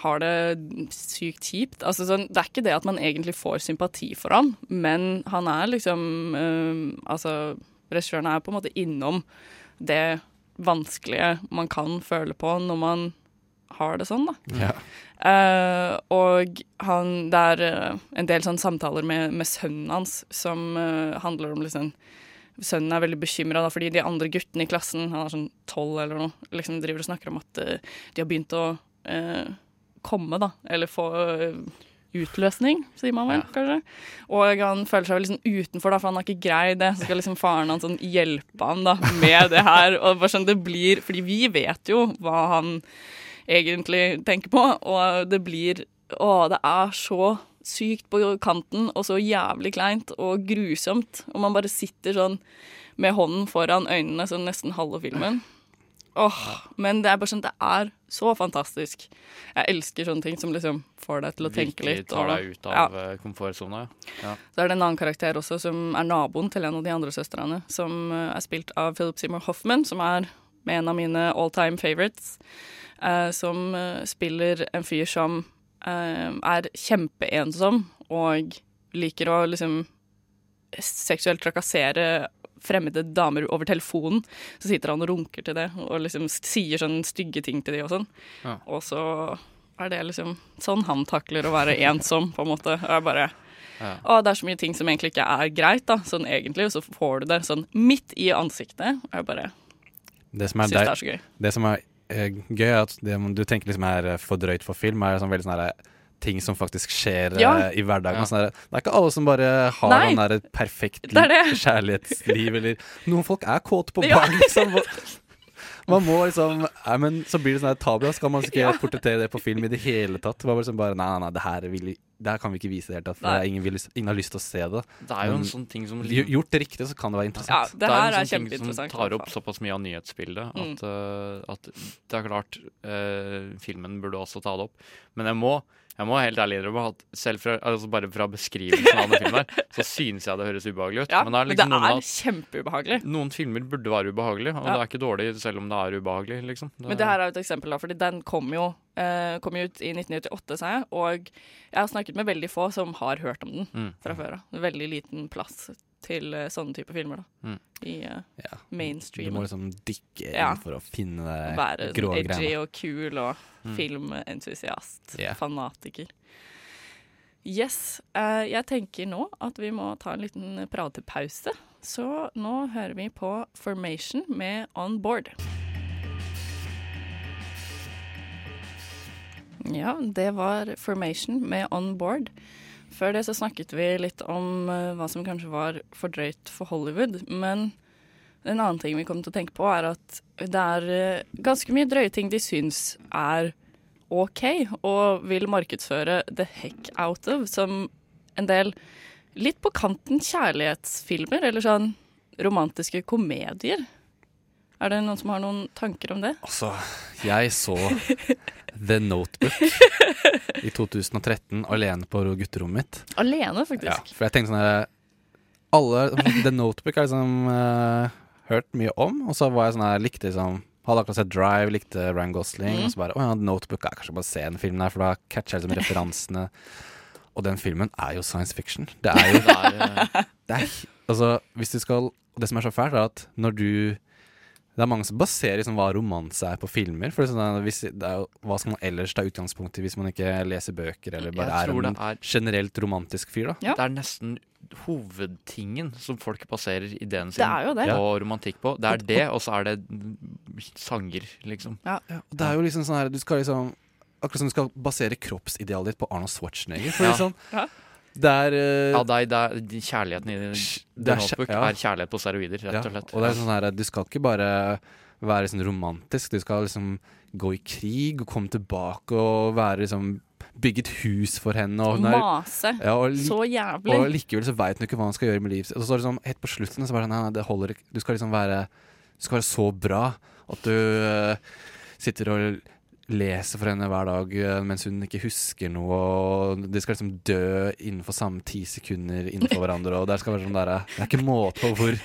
har det sykt kjipt. Altså, sånn, det er ikke det at man egentlig får sympati for han, men han er liksom eh, Altså, regissøren er på en måte innom det vanskelige man kan føle på når man har det sånn, da. Ja. Uh, og han, det er eh, en del sånn samtaler med, med sønnen hans som uh, handler om liksom Sønnen er veldig bekymra fordi de andre guttene i klassen, han er sånn tolv eller noe, liksom driver og snakker om at uh, de har begynt å komme, da. Eller få utløsning, sier man vel, kanskje. Og han føler seg sånn utenfor, da, for han har ikke greid det. Så skal liksom faren hans sånn hjelpe han da, med det her. Og bare sånn det blir Fordi vi vet jo hva han egentlig tenker på, og det blir Å, det er så sykt på kanten og så jævlig kleint og grusomt. Og man bare sitter sånn med hånden foran øynene sånn nesten halve filmen. Åh, Men det er bare sånn, det er så fantastisk. Jeg elsker sånne ting som liksom får deg til å tenke Virkelig litt. tar deg ut av ja. komfortsona. Ja. Så er det en annen karakter også, som er naboen til en av de andre søstrene, som eh, er spilt av Philip Seymour Hoffman, som er en av mine all time favorites. Eh, som eh, spiller en fyr som eh, er kjempeensom og liker å liksom seksuelt trakassere fremmede damer over telefonen. Så sitter han og runker til det, og liksom sier sånn stygge ting til de og sånn. Ja. Og så er det liksom sånn han takler å være ensom, på en måte. Og jeg bare Ja. Og det er så mye ting som egentlig ikke er greit, da, sånn egentlig, og så får du det sånn midt i ansiktet. Og jeg bare Det som er, syns det er så gøy. Det som er gøy, er at det du tenker liksom er eh, for drøyt for film, er sånn veldig sånn her, ting som faktisk skjer eh, Ja. i hverdagen. Ja. Sånn det er ikke alle som bare har Nei. den der perfekt Det det. kjærlighetsliv, eller Noen folk er kåte på Ja. liksom. Man må liksom nei, Men så blir det sånn tabu. Skal man ikke Ja. portrettere det på film i det hele tatt? Det var bare sånn bare Nei, nei, nei, det her, vil, det her kan vi ikke vise det helt. For ingen, vil, ingen har lyst til å se det. Det er jo Men en sånn ting som Gjort det riktig, så kan det være Ja, interessant. det her en er sånn ting. Som tar opp såpass mye av nyhetsbildet Mm. at, eh, at det er klart uh, Filmen burde også ta det opp. Men jeg må, jeg må helt ærlig innrømme at selv fra, altså bare fra beskrivelsen av den filmen her, så synes jeg det høres ubehagelig ut. Ja, men det er men liksom det er noen kjempeubehagelig. noen filmer burde være ubehagelige, og Ja. det er ikke dårlig selv om det er ubehagelig, liksom. Men det her er jo et eksempel, da, fordi den kom jo, eh, kom jo ut i 1998, sa jeg. Og jeg har snakket med veldig få som har hørt om den Mm. fra før av. Veldig liten plass til uh, sånne type filmer, da. Mm. I uh, Ja. Du må liksom dykke inn Ja. for å finne det Være grå sånn edgy greiene. og kul og Mm. filmentusiast. Yeah. Fanatiker. Yes. Uh, jeg tenker nå at vi må ta en liten pratepause. Så nå hører vi på Formation med On Board. Ja, det var Formation med On Board. Før det så snakket vi litt om eh, hva som kanskje var for drøyt for Hollywood. Men en annen ting vi kom til å tenke på, er at det er eh, ganske mye drøye ting de syns er OK, og vil markedsføre the heck out of, som en del litt på kanten kjærlighetsfilmer, eller sånn romantiske komedier. Er det noen som har noen tanker om det? Altså, jeg så The Notebook i 2013 alene på gutterommet mitt. Alene, faktisk? Ja, for jeg tenkte sånn her Alle The Notebook har jeg liksom uh, hørt mye om, og så var jeg sånn her likte liksom Hadde akkurat sett Drive, likte Ryan Gosling, Mm. og så bare Å ja, The Notebook er kanskje bare se den filmen her, for da catcher jeg liksom referansene. Og den filmen er jo science fiction. Det er jo Det er, eh, det er, altså, hvis du skal Og det som er så fælt, er at når du Det er mange som baserer liksom hva romanse er på filmer. For det er sånn, hvis, det er hva skal man ellers ta utgangspunkt i hvis man ikke leser bøker, eller bare er en er- generelt romantisk fyr, da? Ja. Det er nesten hovedtingen som folk baserer ideen Det sin er jo det. på romantikk på. Det er det, og så er det sanger, liksom. Ja. Det er jo liksom sånn her Du skal liksom Akkurat som du skal basere kroppsidealet ditt på Arnold Schwarzenegger. For Ja. liksom, Ja. Det er eh, Ja, det er, det er kjærligheten i din The er Notebook ja. er kjærlighet på steroider, rett og slett. Og det er sånn her Du skal ikke bare være sånn romantisk. Du skal liksom gå i krig og komme tilbake og være liksom Bygge et hus for henne. Og er- Mase. Ja, og li- Så jævlig. Og likevel så veit hun ikke hva hun skal gjøre med livet sitt. Og så står det sånn, helt på slutten så bare sånn, nei, nei, det holder ikke. Du skal liksom være Du skal være så bra at du uh, sitter og leser for henne hver dag eh, mens hun ikke husker noe. Og de skal liksom dø innenfor samme ti sekunder innenfor hverandre. Og det skal være sånn der, Det er ikke måte på hvor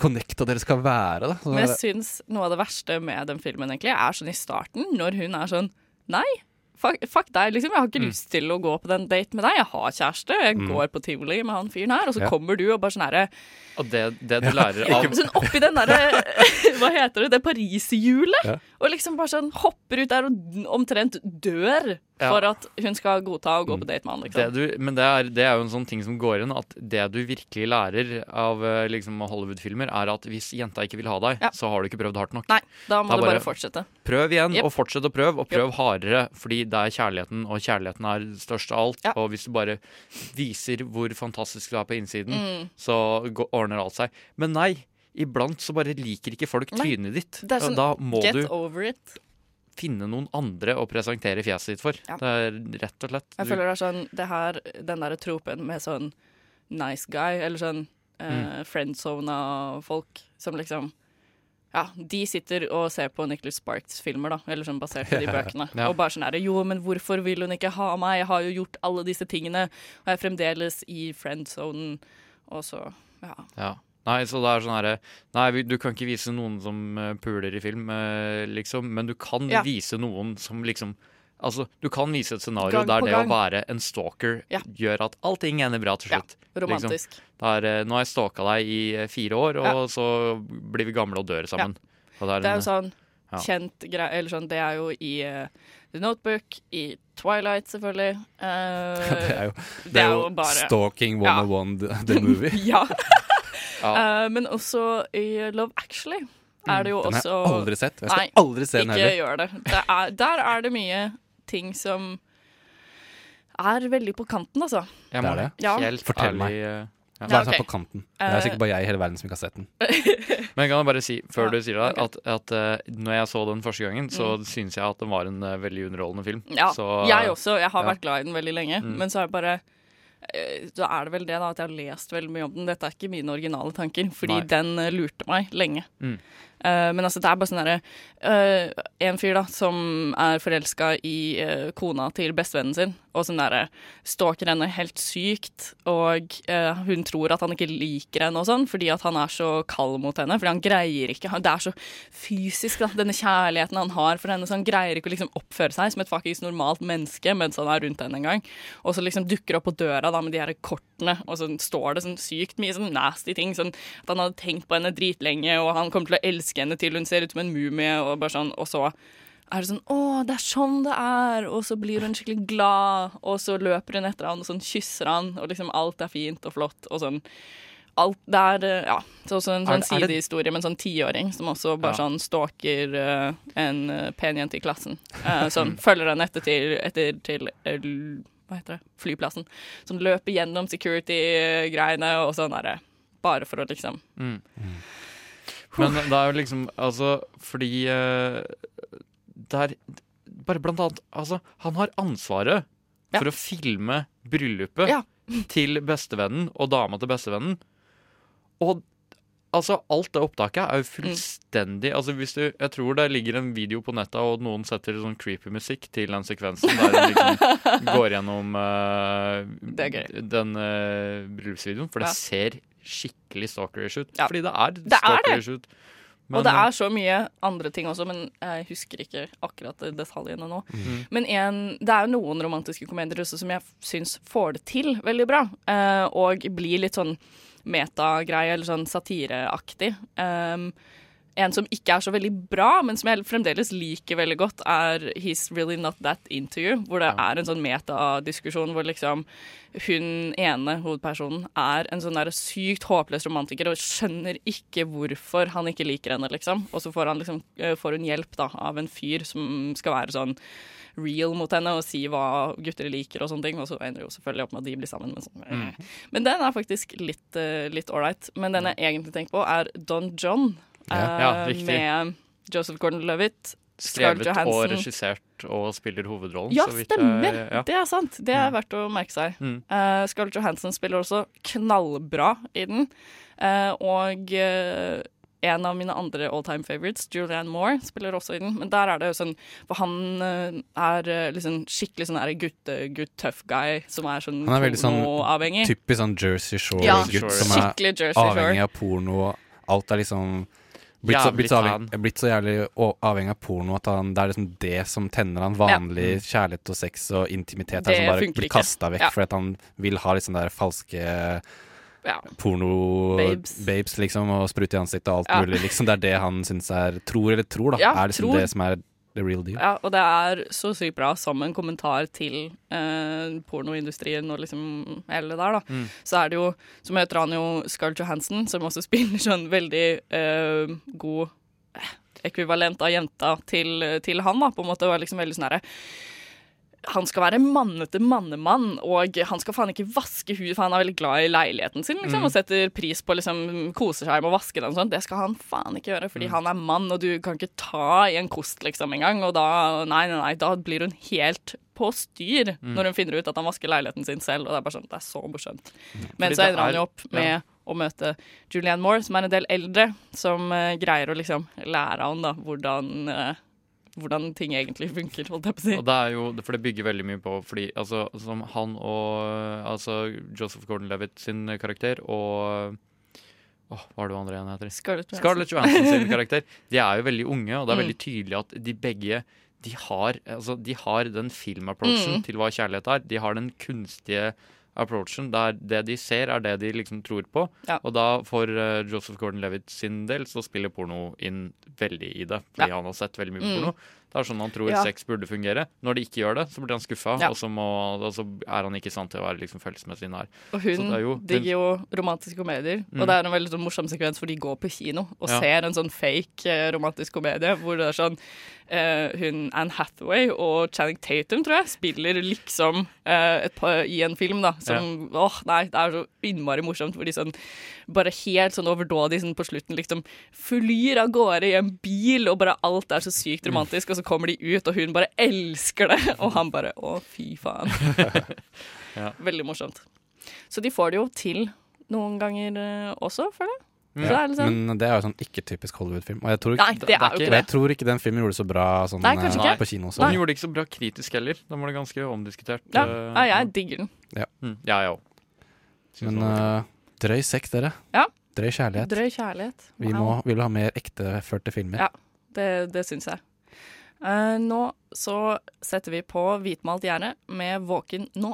connecta dere skal være. Da. Så Men jeg synes syns noe av det verste med den filmen egentlig er sånn i starten, når hun er sånn Nei, fuck, fuck deg, liksom. Jeg har ikke lyst til å gå på den date med deg. Jeg har kjæreste. Jeg Mm. går på tivoli med han fyren her, og så Ja. kommer du og bare sånn herre Og det, det du lærer av Sånn oppi den derre Hva heter det? Det pariserhjulet. Ja. Og liksom bare sånn hopper ut der og omtrent dør Ja. for at hun skal godta å gå på date med han, det liksom. du, Men det er, det er jo en sånn ting som går inn, at det du virkelig lærer av eh, liksom, Hollywood-filmer, er at hvis jenta ikke vil ha deg, så har du ikke prøvd hardt nok. Nei, da må Det er du bare fortsette. Prøv igjen, Yep. og fortsett å prøve, og prøv hardere, fordi det er kjærligheten, og kjærligheten er størst av alt. Og hvis du bare viser hvor fantastisk du er på innsiden, Mm. så går- ordner alt seg. Men nei, iblant så bare liker ikke folk trynet ditt. Er sånn, da må get du over it. finne noen andre å presentere fjeset ditt for. Ja. Det er rett og slett. Jeg føler det er sånn Det her, den derre tropen med sånn nice guy, eller sånn uh, friendzona folk som liksom ja, de sitter og ser på Nicholas Sparks-filmer, da, eller sånn basert på de bøkene. Ja. Og bare sånn herre Jo, men hvorfor vil hun ikke ha meg? Jeg har jo gjort alle disse tingene, og jeg er fremdeles i friendzonen. Og så, ja. Ja. Nei, så det er sånn herre Nei, du kan ikke vise noen som eh, puler i film, eh, liksom, men du kan Ja. vise noen som liksom Altså, du kan vise et scenario der det gang. å være en stalker Ja. gjør at allting ender bra til slutt. Ja, romantisk. Liksom. Det er, eh, nå har jeg stalka deg i fire år, og Ja. så blir vi gamle og dør sammen. Og Det er en- jo sånn ja. kjent greie Eller sånn, det er jo i uh, The Notebook, i Twilight, selvfølgelig. Uh, det er jo, det er jo bare Stalking 101 the, the movie. ja. Eh, men også i Love Actually er det jo Den har jeg aldri sett, jeg skal Nei, aldri se den ikke heller. gjør det. det er, der er det mye ting som er veldig på kanten, altså. Jeg Det må det? Ja. helt Fortell ærlig meg. eh, ja. Hva er det som er på kanten? Det er sikkert bare jeg i hele verden som ikke har sett den. Men jeg kan bare si, før Ja, du sier det, at, at uh, når jeg så den første gangen, så Mm. syns jeg at den var en uh, veldig underholdende film. Ja, Så, jeg også. Jeg har ja. vært glad i den veldig lenge. Mm. Men så er det bare eh, Så er det vel det da at jeg har lest veldig mye om den. Dette er ikke mine originale tanker, fordi Nei. den eh, lurte meg lenge. Mm. Eh, men altså, det er bare sånn derre uh, En fyr da som er forelska i uh, kona til bestevennen sin, og sånn derre stalker henne helt sykt, og eh, hun tror at han ikke liker henne og sånn, fordi at han er så kald mot henne, fordi han greier ikke Det er så fysisk, da, denne kjærligheten han har for henne, så han greier ikke å liksom oppføre seg som et faktisk normalt menneske mens han er rundt henne en gang. Og så liksom dukker opp på døra da med de her kortene, og så står det sånn sykt mye sånn nasty ting, sånn at han hadde tenkt på henne dritlenge, og han kommer til å elske henne til hun ser ut som en mumie, og bare sånn, og så er det sånn Å, det er sånn det er! Og så blir hun skikkelig glad, og så løper hun etter han og sånn kysser han, og liksom alt er fint og flott, og sånn Alt det er eh, Ja. Så også en Er sånn det- er det- sidehistorie med en sånn tiåring som også bare Ja. sånn stalker uh, en eh, pen jente i klassen. Uh, som følger henne etter til, etter til uh, Hva heter det? Flyplassen. Som løper gjennom security-greiene og sånn derre. Bare for å liksom Mm. Men det er jo liksom Altså, fordi uh, det er Bare blant annet Altså, han har ansvaret for å filme bryllupet Ja. til bestevennen og dama til bestevennen. Og altså, alt det opptaket er jo fullstendig Altså, hvis du Jeg tror det ligger en video på nettet, og noen setter sånn creepy musikk til den sekvensen der hun liksom går gjennom gøy. den uh, bryllupsvideoen, for det Ja. ser skikkelig stalkerish ut. Ja. Fordi det er Det er stalkerish ut. og det er så mye andre ting også, men jeg husker ikke akkurat detaljene nå. Mhm. Men en, det er jo noen romantiske komedier også som jeg syns får det til veldig bra, eh, og blir litt sånn metagreie, eller sånn satireaktig. Um, en som ikke er så veldig bra, men som jeg fremdeles liker veldig godt, er He's Really Not That Into You. Hvor det er en sånn metadiskusjon hvor liksom hun ene hovedpersonen er en sånn der sykt håpløs romantiker og skjønner ikke hvorfor han ikke liker henne, liksom. Og så får, han liksom, eh, får hun hjelp da, av en fyr som skal være sånn real mot henne og si hva gutter liker og sånne ting. Og så ender det jo selvfølgelig opp med at de blir sammen. Men, sånn, Mm. men den er faktisk litt, litt ålreit. Men den jeg egentlig tenker på, er Don John. Ja. Ja, eh, med Joseph Gordon-Levitt. Skrevet og regissert og spiller hovedrollen. Ja, så vidt stemmer! jeg- ja. Det er sant. Det er verdt å merke seg. Mm. Uh, Scarlett Johansson spiller også knallbra i den. Uh, og uh, en av mine andre all time favorites, Julianne Moore, spiller også i den. Men der er det jo sånn For han er liksom skikkelig sånn der gutte, gutt tough guy som er sånn Han er veldig sånn typisk sånn Jersey Ja, Shore-gutt som er avhengig av porno. og Alt er liksom blitt så, blitt, så avhengig, blitt så jævlig avhengig av porno at han, det er liksom det som tenner han. Vanlig kjærlighet og sex og intimitet Det er som bare blir kasta vekk Ja. fordi han vil ha litt sånne der falske Ja. porno-babes, Babes. liksom, og sprute i ansiktet og alt Ja. mulig. Liksom. Det er det han syns er Tror eller tror, da. Ja, er liksom tror. det som er the real deal. Ja, og det er så sykt bra som en kommentar til eh, pornoindustrien og liksom hele det der, da. Mm. Så er det jo, så møter han jo Scarlett Johansson, som også spiller sånn veldig eh, god eh, ekvivalent av jenta til, til han, da, på en måte, og er liksom veldig sånn herre han skal være mannete mannemann, og han skal faen ikke vaske huet, for han er veldig glad i leiligheten sin liksom, Mm. og setter pris på liksom koser seg med å vaske den og sånn. Det skal han faen ikke gjøre, fordi Mm. han er mann, og du kan ikke ta i en kost liksom engang. Og da, nei, nei, nei, da blir hun helt på styr Mm. når hun finner ut at han vasker leiligheten sin selv, og det er bare sånn, det er så morsomt. Men Fordi så ender han jo opp med ja. å møte Julianne Moore, som er en del eldre, som uh, greier å liksom lære han da hvordan, eh, hvordan ting egentlig funker, holdt jeg på å si. Og det er jo, for det bygger veldig mye på fordi altså, som han og altså Joseph Gordon-Levitt sin karakter og Åh, hva er det andre igjen heter? Scarlett Johansson. Scarlett Johansson sin karakter. De er jo veldig unge, og det er Mm. veldig tydelig at de begge de har, altså, de har den filmapproachen Mm. til hva kjærlighet er. De har den kunstige approachen der det de ser, er det de liksom tror på. Ja. Og da for uh, Joseph Gordon-Levitt sin del så spiller porno inn veldig i det. Fordi Ja. han har sett veldig mye Mm. porno. Det er sånn han tror Ja. sex burde fungere. Når de ikke gjør det, så blir han skuffa, Ja. og, så og så er han ikke i stand til å være liksom, følelsesmessig nær. Og hun jo- digger jo romantiske komedier. Mm. Og det er en veldig sånn morsom sekvens hvor de går på kino og Ja. ser en sånn fake eh, romantisk komedie hvor det er sånn eh, hun Anne Hathaway og Channing Tatum, tror jeg, spiller liksom eh, par, i en film, da. Som Åh, nei, det er så innmari morsomt hvor de sånn bare helt sånn overdådig sånn på slutten liksom flyr av gårde i en bil, og bare alt er så sykt Mm. romantisk, og så kommer de ut, og hun bare elsker det, og han bare å, fy faen. Ja. Veldig morsomt. Så de får det jo til noen ganger eh, også, føler jeg. Ja. det Ja, er liksom, Men det er jo sånn ikke typisk Hollywood-film. Og jeg tror, Nei, det er jo ikke det. jeg tror ikke den filmen gjorde det så bra sånn, Nei, eh, ikke. på kino. Så. den gjorde det ikke så bra kritisk heller. Den var det ganske omdiskutert. ja, eh, ja, jeg digger den. Mm, ja, jeg òg. Men uh, drøy sex, dere. Ja. Drøy kjærlighet. Drøy kjærlighet. Vi må, vil ha mer ekteførte filmer. Ja, det, det syns jeg. Eh, nå så setter vi på hvitmalt gjerde med Våken nå.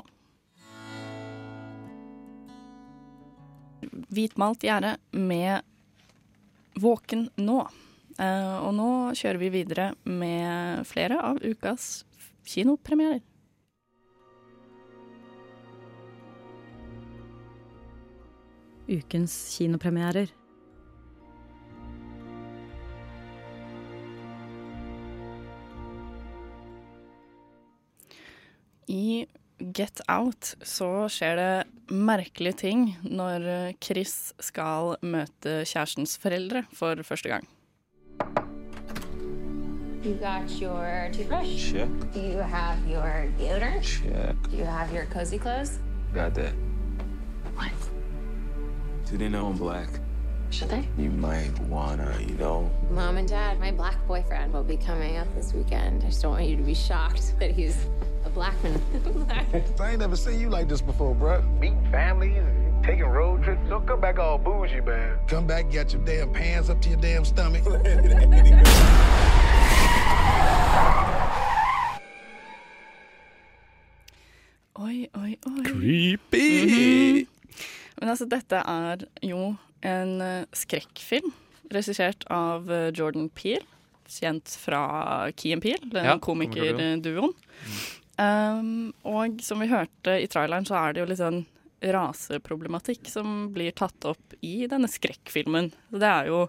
Hvitmalt gjerde med Våken nå. Eh, og nå kjører vi videre med flere av ukas kinopremierer. Ukens kinopremierer. I Get Out så skjer det merkelige ting når Chris skal møte kjærestens foreldre for første gang. You got your toothbrush? Check. Do you have your deodorant? Check. Do you have your cozy clothes? Got that. What? Do they know I'm black? Should they? You might wanna, you know. Mom and Dad, my black boyfriend will be coming up this weekend. I just don't want you to be shocked that he's a black man. I ain't never seen you like this before, bruh. Meeting families, taking road trips. Don't come back all bougie, man. Come back, get your damn pants up to your damn stomach. Oi, oi, oi. Creepy! Mhm. Men altså, dette er jo en eh, skrekkfilm regissert av eh, Jordan Peele. Kjent fra Key and Peele, den Ja, komikerduoen. Um, og som vi hørte i traileren, så er det jo litt sånn raseproblematikk som blir tatt opp i denne skrekkfilmen. Så det er jo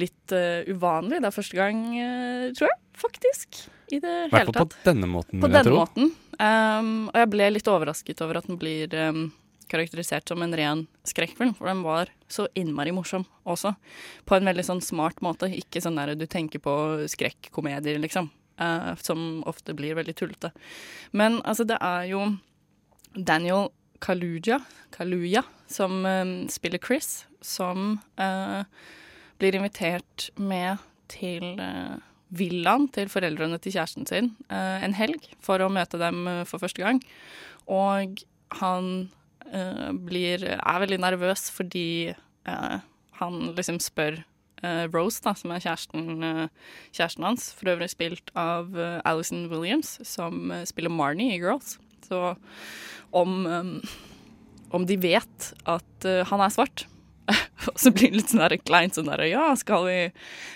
litt uh, uvanlig. Det er første gang, uh, tror jeg, faktisk, i det I hvert hele fall på denne måten, På denne måten. Um, og jeg ble litt overrasket over at den blir um, karakterisert som en ren skrekkfilm, for den var så innmari morsom også. På en veldig sånn smart måte. Ikke sånn der du tenker på skrekkomedier, liksom. Eh, som ofte blir veldig tullete. Men altså, det er jo Daniel Kaluja, Kaluja som uh, spiller Chris, som uh, blir invitert med til villaen til foreldrene til kjæresten sin en helg for å møte dem for første gang. Og han blir, er veldig nervøs fordi han liksom spør Rose, da, som er kjæresten, eh, kjæresten hans, for øvrig spilt av eh, Alison Williams, som eh, spiller Marnie i Girls. Så om, eh, om de vet at eh, han er svart. Og så blir det litt sånn der kleint sånn der Ja, skal vi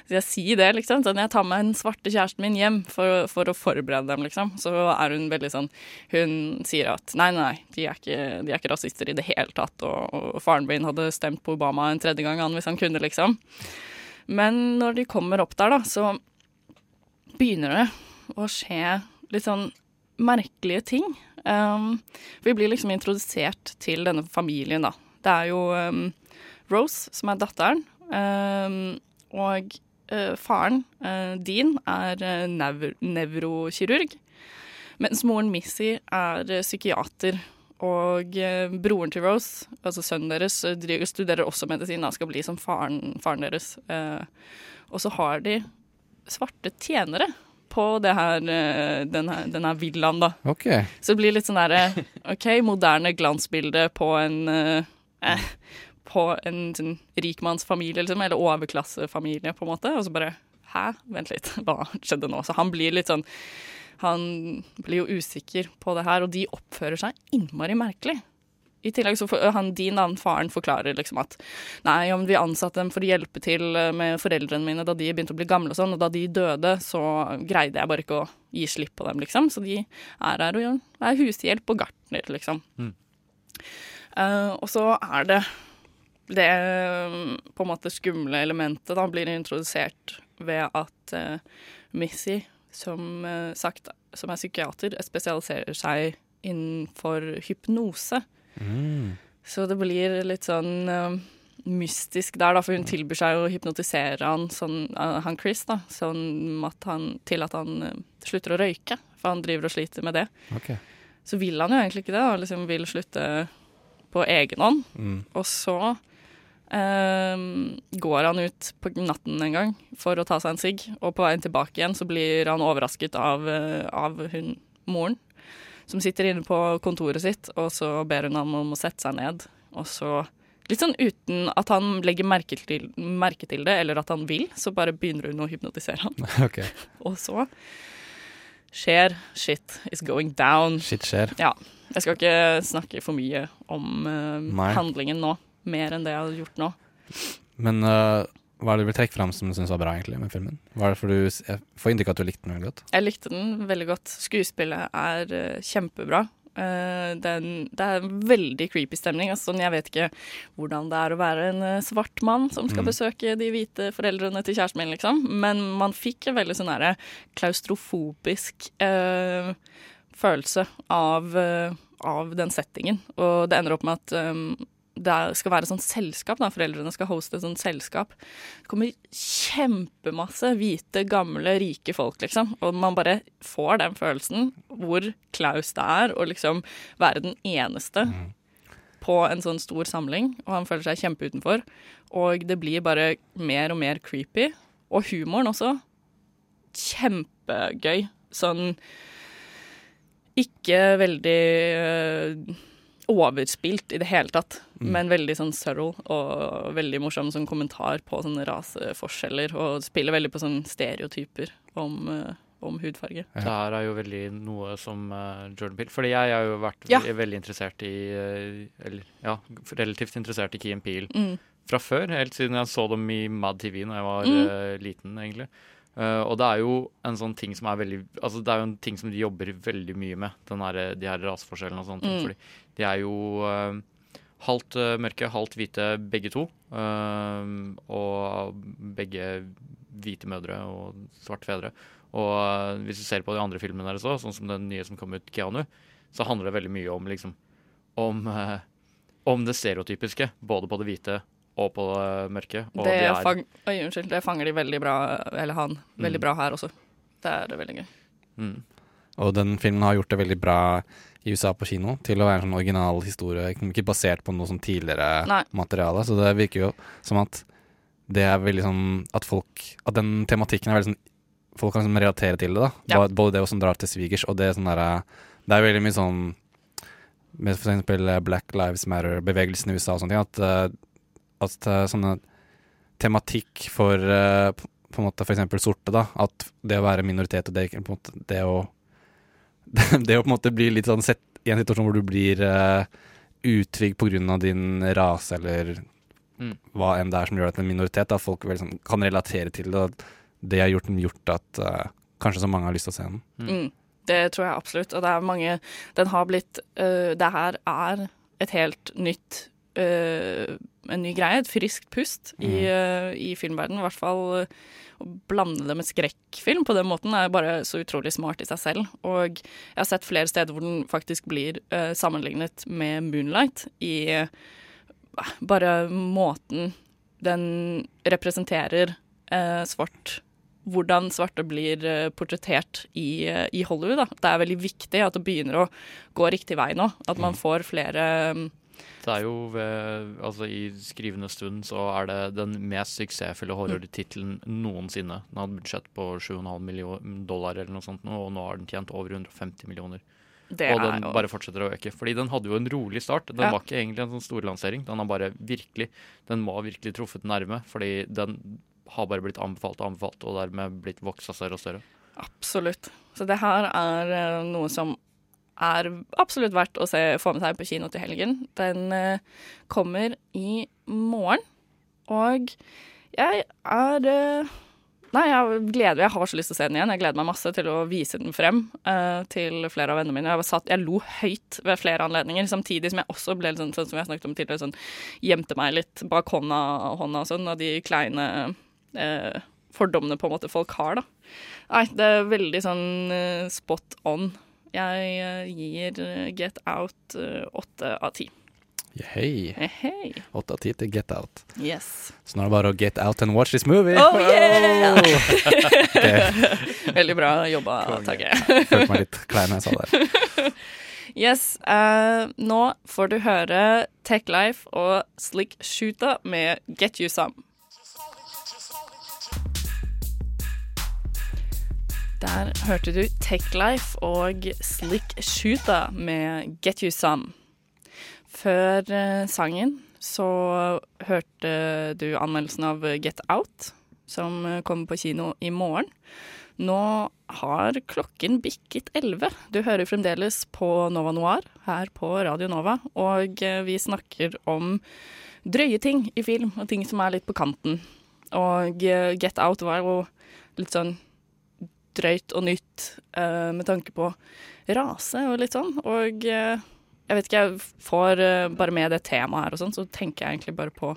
skal jeg si det, liksom? Sånn, jeg tar med den svarte kjæresten min hjem for, for å forberede dem, liksom. Så er hun veldig sånn Hun sier at nei, nei, de er ikke, de er ikke rasister i det hele tatt, og, og faren min hadde stemt på Obama en tredje gang han, hvis han kunne, liksom. Men når de kommer opp der, da, så begynner det å skje litt sånn merkelige ting. Um, vi blir liksom introdusert til denne familien, da. Det er jo um, Rose som er datteren, um, og uh, faren, uh, Dean, er uh, nev nevrokirurg. Mens moren Missy er uh, psykiater. Og uh, broren til Rose, altså sønnen deres, uh, studerer også medisin. Han skal bli som faren, faren deres. Uh, og så har de svarte tjenere på det her, den her, den her villaen, da. Okay. Så det blir litt sånn derre OK, moderne glansbilde på en eh, eh, På en sånn rikmannsfamilie, liksom, eller overklassefamilie, på en måte. Og så bare Hæ? Vent litt, hva skjedde nå? Så han blir litt sånn Han blir jo usikker på det her, og de oppfører seg innmari merkelig. I tillegg så får han din han faren forklarer liksom at nei, om vi ansatte dem for å hjelpe til med foreldrene mine da de begynte å bli gamle og sånn, og da de døde, så greide jeg bare ikke å gi slipp på dem, liksom. Så de er her og er hushjelp og gartner, liksom. Mm. Uh, og så er det det på en måte skumle elementet da blir introdusert ved at uh, Missy, som eh, sagt, som er psykiater, spesialiserer seg innenfor hypnose. Mm. Så det blir litt sånn uh, mystisk der, da, for hun tilbyr seg å hypnotisere han, sånn, uh, han Chris, da, sånn at han, til at han uh, slutter å røyke, for han driver og sliter med det. Okay. Så vil han jo egentlig ikke det, da, liksom vil slutte på egen hånd. Mm. Og så eh, går han ut på natten en gang for å ta seg en sigg, og på veien tilbake igjen så blir han overrasket av, uh, av hun, moren, som sitter inne på kontoret sitt, og så ber hun ham om å sette seg ned. Og så, litt sånn uten at han legger merke til, merke til det, eller at han vil, så bare begynner hun å hypnotisere han. Okay. Og så skjer shit is going down. Shit skjer. Ja. Jeg skal ikke snakke for mye om uh, handlingen nå, mer enn det jeg har gjort nå. Men uh, hva er det du vil trekke fram som du syns var bra egentlig med filmen? Hva er det for du, jeg får inntrykk av at du likte den veldig godt. Jeg likte den veldig godt. Skuespillet er uh, kjempebra. Eh, den, det er en veldig creepy stemning. Altså, sånn, jeg vet ikke hvordan det er å være en uh, svart mann som skal Mm. besøke de hvite foreldrene til kjæresten min, liksom. Men man fikk en veldig sånn herre klaustrofobisk uh, følelse av, av den settingen. Og det ender opp med at eh, det skal være et sånt selskap, da. Foreldrene skal hoste et sånt selskap. Det kommer kjempemasse hvite, gamle, rike folk, liksom. Og man bare får den følelsen hvor klaus det er å liksom være den eneste på en sånn stor samling, og han føler seg kjempeutenfor. Og det blir bare mer og mer creepy. Og humoren også. Kjempegøy. Sånn ikke veldig øh, overspilt i det hele tatt, Mm. men veldig sånn subtle og veldig morsom som kommentar på sånne raseforskjeller, og spiller veldig på sånne stereotyper om, øh, om hudfarge. Det her er jo veldig noe som uh, Jordan Peele Fordi jeg har jo vært Ja. veldig, veldig interessert i eh, Eller ja, relativt interessert i Key and Peele Mm. fra før. Helt siden jeg så dem i Mad TV da jeg var Mm. uh, liten, egentlig. Eh, og det er jo en sånn ting som er veldig Altså det er jo en ting som de jobber veldig mye med, den her, de her raseforskjellene og sånne ting. Mm. Fordi de er jo uh, halvt uh, mørke, halvt hvite begge to. eh, og begge hvite mødre og svarte fedre. Og eh, hvis du ser på de andre filmene deres òg, sånn som den nye som kom ut, Keanu, så handler det veldig mye om liksom Om eh, om det stereotypiske, både på det hvite og på det mørke. Og Det, de er- fang, oi, unnskyld, det fanger de veldig bra, eller han, veldig Mm. bra her også. Det er det veldig gøy. Mm. Og den filmen har gjort det veldig bra i USA på kino til å være en sånn original historie, ikke basert på noe sånn tidligere Nei. materiale. Så det virker jo som at det er veldig sånn at folk At den tematikken er veldig sånn Folk kan liksom relatere til det, da. Ja. Både det som drar til svigers, og det sånn derre Det er veldig mye sånn med for eksempel Black Lives Matter-bevegelsen i USA og sånne ting, at, eh, at eh, sånne tematikk for eh, på en måte eksempel sorte, da, at det å være minoritet og det, på en måte, det å det å på en måte bli litt sånn sett i en situasjon hvor du blir uh, utrygg pga. din rase eller Mm. hva enn det er som gjør deg til en minoritet, at folk vel sånn, kan relatere til det. Og det har gjort, gjort at uh, kanskje så mange har lyst til å se den. Mm. Det tror jeg absolutt. Og det er mange Den har blitt uh, Det her er et helt nytt øh, En ny greie, et friskt pust i, Mm. øh, i filmverdenen. I hvert fall uh, å blande det med skrekkfilm på den måten er bare så utrolig smart i seg selv. Og jeg har sett flere steder hvor den faktisk blir uh, sammenlignet med Moonlight i bare måten den representerer eh, svart hvordan svarte blir eh, portrettert i, eh, i Hollywood. Da. Det er veldig viktig at det begynner å gå riktig vei nå. At man får flere mm, Det er jo ved, altså I skrivende stund så er det den mest suksessfulle horrortittelen noensinne. Den hadde budsjett på 7,5 millioner dollar eller noe sånt, og nå har den tjent over 150 millioner. Det og den bare fortsetter å øke. Fordi den hadde jo en rolig start. Den Ja. var ikke egentlig en sånn storlansering. Den har bare virkelig Den må ha virkelig truffet nærme, fordi den har bare blitt anbefalt og anbefalt, og dermed blitt voksa større og større. Absolutt. Så det her er eh, noe som er absolutt verdt å se, få med seg på kino til helgen. Den eh, kommer i morgen, og jeg er eh, Nei, jeg gleder. Jeg har så lyst til å se den igjen. Jeg gleder meg masse til å vise den frem eh, til flere av vennene mine. Jeg, satt, jeg lo høyt ved flere anledninger, samtidig som jeg også ble litt sånn, sånn som jeg snakket om tidligere, sånn gjemte meg litt bak hånda, hånda og sånn, av de kleine eh, fordommene på en måte folk har, da. Nei, det er veldig sånn eh, spot on. Jeg eh, gir eh, Get Out eh, åtte av ti. Hei. Hei. Åtte av ti til Get Out. Yes. Så nå er det bare å get out and watch this movie. Oh yeah! Veldig bra jobba, Tage. Følte meg litt klein da jeg sa det. Yes, Uh, nå får du høre Tech Life og Slick Shooter med Get You Some. Der hørte du Tech Life og Slick Shooter med Get You Some. Før eh, sangen så hørte du anmeldelsen av Get Out, som eh, kommer på kino i morgen. Nå har klokken bikket elleve. Du hører fremdeles på Nova Noir her på Radio Nova, og eh, vi snakker om drøye ting i film, og ting som er litt på kanten. Og Get Out var jo litt sånn drøyt og nytt uh, med tanke på rase og litt sånn. Og uh, jeg vet ikke, jeg får uh, bare med det temaet her og sånn, så tenker jeg egentlig bare på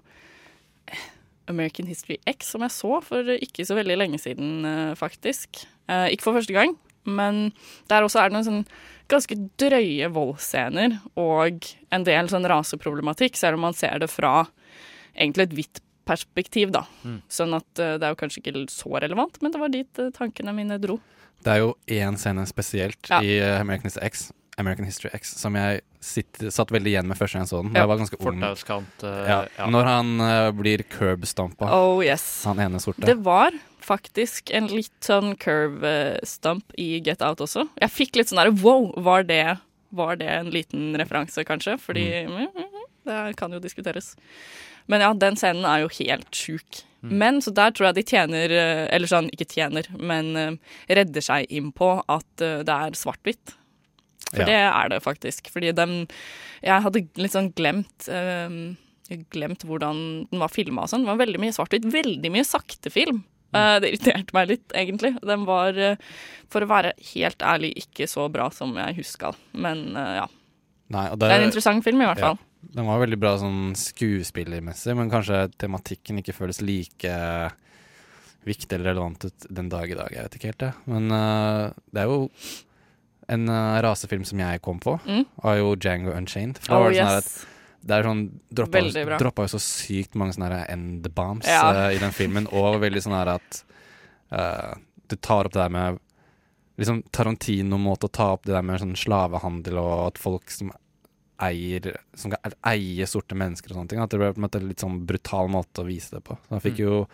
American History X, som jeg så for ikke så veldig lenge siden, faktisk. Ikke for første gang, men der også er det noen sånn ganske drøye voldsscener og en del sånn raseproblematikk, selv om man ser det fra egentlig et hvitt perspektiv, da. Mm. Sånn at eh, det er jo kanskje ikke så relevant, men det var dit eh, tankene mine dro. Det er jo én scene spesielt Ja. i eh, American History X, American History X som jeg sitt, satt veldig igjen med første gang jeg så den. Ja, Jeg var ganske ung. eh, ja. ja. Når han uh, blir curb-stampa. Oh yes. Han ene sorte. Det var faktisk en litt sånn curve-stump i Get Out også. Jeg fikk litt sånn derre wow, var det, var det en liten referanse, kanskje? Fordi mm, det kan jo diskuteres. Men ja, den scenen er jo helt sjuk. Men så der tror jeg de tjener eh, Eller sånn, ikke tjener, men uh, redder seg inn på at uh, det er svart-hvitt. For Ja. det er det faktisk. Fordi den Jeg hadde litt sånn glemt uh, Glemt hvordan den var filma og sånn. Det var veldig mye svart-hvitt. Veldig mye sakte film. Eh, det irriterte meg litt, egentlig. Den var, for å være helt ærlig, ikke så bra som jeg huska. Men ja. Nei, og Det er en interessant film, i hvert fall. Ja. Den var veldig bra sånn skuespillermessig, men kanskje tematikken ikke føles like viktig eller relevant ut den dag i dag. Jeg vet ikke helt, det. Men uh, det er jo en uh, rasefilm som jeg kom på, Mm. var jo Django Unchained. For da Oh, var det sånn yes. at Det er sånn droppa, jo så sykt mange sånne her end-bombs Ja. uh, i den filmen, og veldig sånn her at du tar opp det der med Liksom Tarantino-måte å ta opp det der med sånn slavehandel og at folk som eier Som kan eie sorte mennesker og sånne ting. At det ble på en måte litt sånn brutal måte å vise det på. Så han fikk Mm. jo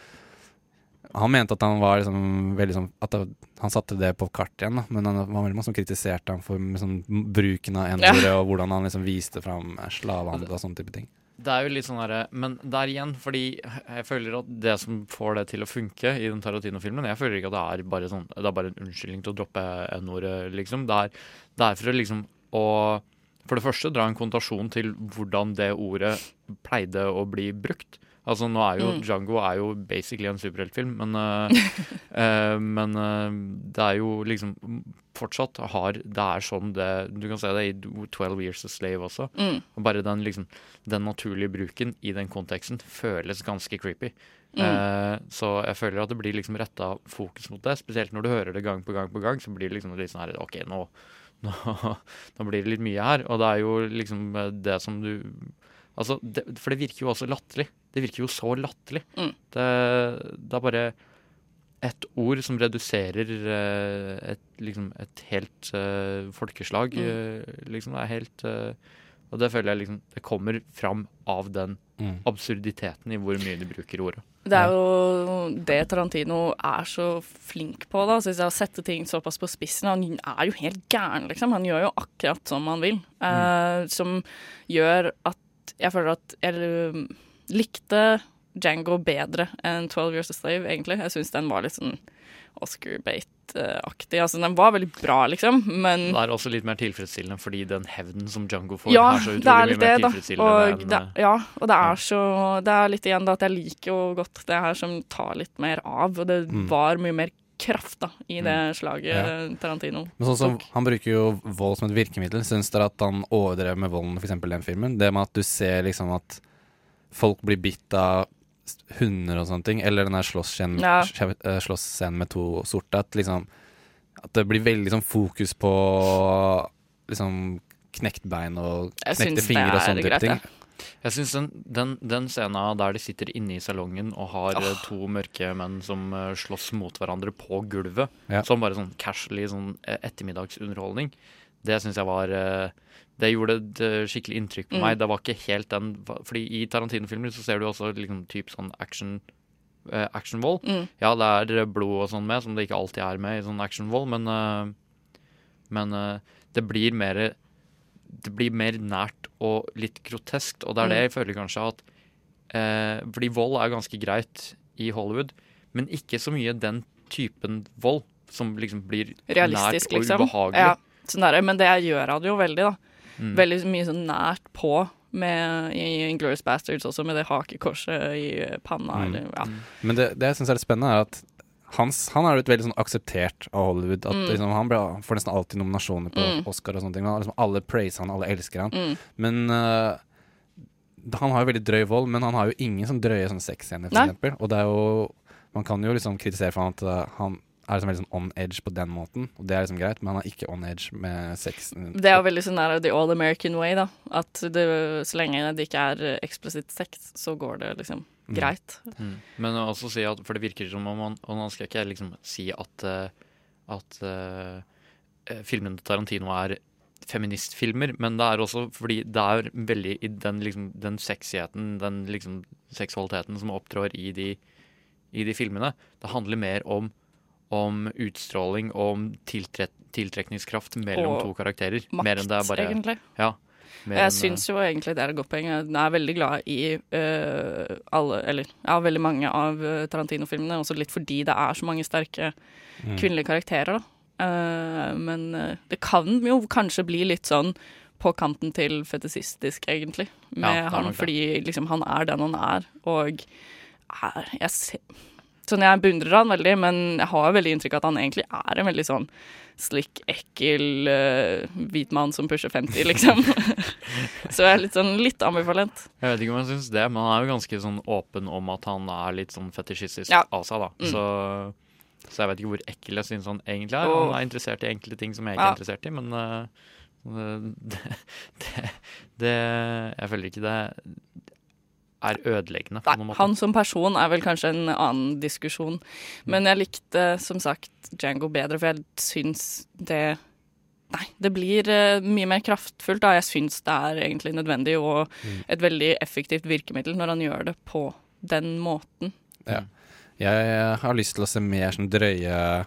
Han mente at han var liksom veldig sånn At han satte det på kart igjen, da. Men han var veldig mange som kritiserte ham for liksom, bruken av N-ordet, Ja. og hvordan han liksom viste fram slavehandel og sånne type ting. Det er jo litt sånn derre Men der igjen, fordi jeg føler at det som får det til å funke i den Tarantino-filmen Jeg føler ikke at det er bare sånn Det er bare en unnskyldning til å droppe N-ordet, liksom. Det er, det er for å liksom å For det første dra en kontasjon til hvordan det ordet pleide å bli brukt. Altså nå er jo Mm. Django er jo basically en superheltfilm, men uh, uh, Men uh, det er jo liksom fortsatt har Det er sånn det Du kan se det i 12 Years a Slave også. Mm. Bare den liksom Den naturlige bruken i den konteksten føles ganske creepy. Mm. Eh, så jeg føler at det blir liksom retta fokus mot det. Spesielt når du hører det gang på gang på gang, så blir det liksom litt sånn her OK, nå, nå, nå blir det litt mye her. Og det er jo liksom eh, det som du Altså, det, for det virker jo også latterlig. Det virker jo så latterlig. Mm. Det, det er bare ett ord som reduserer eh, et, liksom, et helt uh, folkeslag, Mm. liksom. Det er helt uh, Og det føler jeg liksom Det kommer fram av den Mm. absurditeten i hvor mye de bruker ordet. Det er jo det Tarantino er så flink på, da, synes jeg, å sette ting såpass på spissen. Han er jo helt gæren, liksom. Han gjør jo akkurat som han vil. Eh, som gjør at jeg føler at jeg eh, likte Django bedre enn 12 Years a Slave, egentlig. Jeg syns den var litt sånn Oscar-bate-aktig. Altså, den var veldig bra, liksom, men Det er også litt mer tilfredsstillende fordi den hevnen som Django får, ja, er så er utrolig mye mer tilfredsstillende Og enn det, ja, og det er så Det er litt igjen da at jeg liker jo godt det her som tar litt mer av, og det Mm. var mye mer kraft da i det Mm. slaget Ja. Tarantino Men sånn som. Han bruker jo vold som et virkemiddel. Syns dere at han overdrev med volden, f.eks. den filmen? Det med at du ser liksom at folk blir bitt av hunder og sånne ting, eller den der slåssscenen Ja. eh, med to sorte, at liksom At det blir veldig sånn fokus på liksom knekt bein og knekte fingre og sånne type greit, ting. ja. Jeg syns den, den, den scenen der de sitter inne i salongen og har ah. To mørke menn som eh, slåss mot hverandre på gulvet, Ja. som bare sånn casually sånn ettermiddagsunderholdning, det syns jeg var eh, Det gjorde et eh, skikkelig inntrykk på Mm. meg. Det var ikke helt den Fordi i Tarantino-filmer så ser du også liksom typ sånn action uh, actionvold. Mm. Ja, det er blod og sånn med, som det ikke alltid er med i sånn actionvold, men uh, Men uh, det blir mer Det blir mer nært og litt groteskt, og det er det Mm. jeg føler kanskje at eh, Fordi vold er ganske greit i Hollywood, men ikke så mye den typen vold som liksom blir Realistisk, nært og liksom. ubehagelig. Ja, sånn der, men det gjør han jo veldig, da. Mm. Veldig mye sånn nært på med, i Glorious Bastards også, med det hakekorset i panna. Mm. Eller, ja. Men det, det jeg syns er litt spennende, er at hans, han er jo veldig sånn akseptert av Hollywood. At Mm. liksom, Han ble, får nesten alltid nominasjoner på Mm. Oscar og sånne ting. Liksom, alle praiser han, alle elsker han. Mm. Men uh, han har jo veldig drøy vold, men han har jo ingen sånn drøye sånn sexscener, f.eks. Og det er jo Man kan jo liksom kritisere for han at øh, han er liksom veldig sånn on edge på den måten, og det er liksom greit, men han er ikke on edge med sex. Det er jo veldig sånn der the all American way, da. At det, så lenge det ikke er eksplisitt sex, så går det liksom Mm. greit. Mm. Men jeg også si at, for det virker som om han Og nå skal ikke liksom si at eh, At eh, eh, filmene til Tarantino er feministfilmer, men det er også fordi det er veldig i den liksom Den sexigheten, den liksom seksualiteten som opptrår i de, i de filmene. Det handler mer om om utstråling og om tiltre tiltrekningskraft mellom Og to karakterer. makt, mer enn det er bare egentlig. Ja. mer Jeg syns jo egentlig det er et godt poeng. Jeg er veldig glad i uh, alle, eller ja, veldig mange av øh, Tarantino-filmene, også litt fordi det er så mange sterke Mm. kvinnelige karakterer, da. Uh, men det kan jo kanskje bli litt sånn på kanten til fetisistisk, egentlig, med Ja, han, fordi liksom han er den han er, og er jeg ser, Sånn, jeg beundrer han veldig, men jeg har veldig inntrykk av at han egentlig er en veldig sånn slick, ekkel uh, hvit mann som pusher 50, liksom. Så jeg er litt sånn litt ambivalent. Jeg vet ikke om jeg syns det, men han er jo ganske sånn åpen om at han er litt sånn fetisjistisk Ja. av seg, da. Mm. Så, så jeg vet ikke hvor ekkel jeg syns han egentlig er. Han er interessert i enkle ting som jeg ikke Ja. er interessert i, men uh, Det, det, det Jeg føler ikke det er ødeleggende på noen måte. Han som person er vel kanskje en annen diskusjon. Men jeg likte som sagt Django bedre, for jeg syns det Nei, det blir uh, mye mer kraftfullt. da. Jeg syns det er egentlig nødvendig og Mm. et veldig effektivt virkemiddel når han gjør det på den måten. Ja. Jeg har lyst til å se mer sånn drøye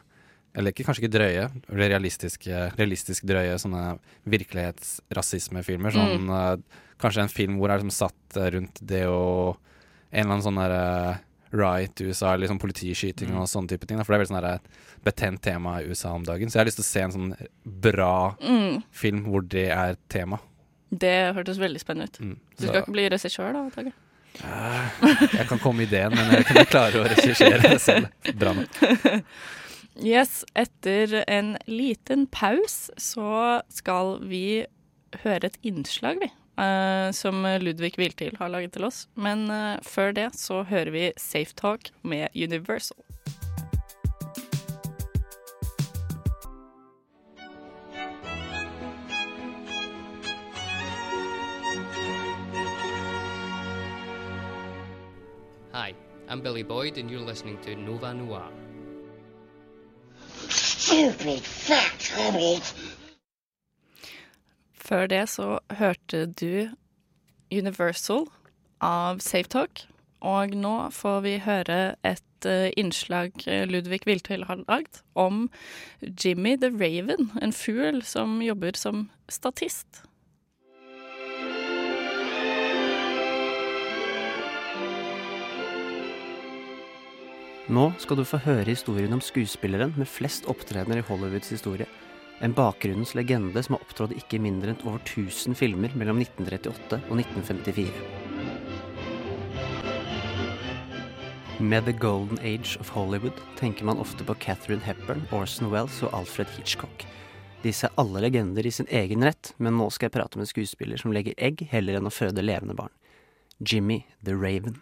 Eller ikke, kanskje ikke drøye, eller realistisk drøye sånne virkelighetsrasismefilmer. Sånn, eh, kanskje en film hvor det er liksom satt eh, rundt det og en eller annen sånn derre riot i USA, eller liksom politiskyting Mm. og sånne type ting. Da, for det er veldig sånn derre betent tema i USA om dagen. Så jeg har lyst til å se en sånn bra Mm. film hvor det er tema. Det hørtes veldig spennende ut. Mm. Du skal ikke bli regissør, da? Tage? Jeg kan komme med ideen, men jeg kan ikke klare å regissere selv. Bra nok. Yes, etter en liten paus så skal vi høre et innslag, vi. Uh, som Ludvig Viltil har laget til oss. Men uh, før det så hører vi Safe Talk med Universal. Hi, I'm Billy Boyd, and you're listening to Nova Noir. Stupid fat hobbit. Før det så hørte du Universal av Safe Talk. Og nå får vi høre et eh, innslag Ludvig Viltil har lagd om Jimmy the Raven, en fugl som jobber som statist. Nå skal du få høre historien om skuespilleren med flest opptredener i Hollywoods historie. En bakgrunnens legende som har opptrådt ikke mindre enn over 1000 filmer mellom 1938 og 1954. Med The Golden Age of Hollywood tenker man ofte på Catherine Hepburn, Orson Welles og Alfred Hitchcock. Disse er alle legender i sin egen rett, men nå skal jeg prate med en skuespiller som legger egg heller enn å føde levende barn. Jimmy the Raven.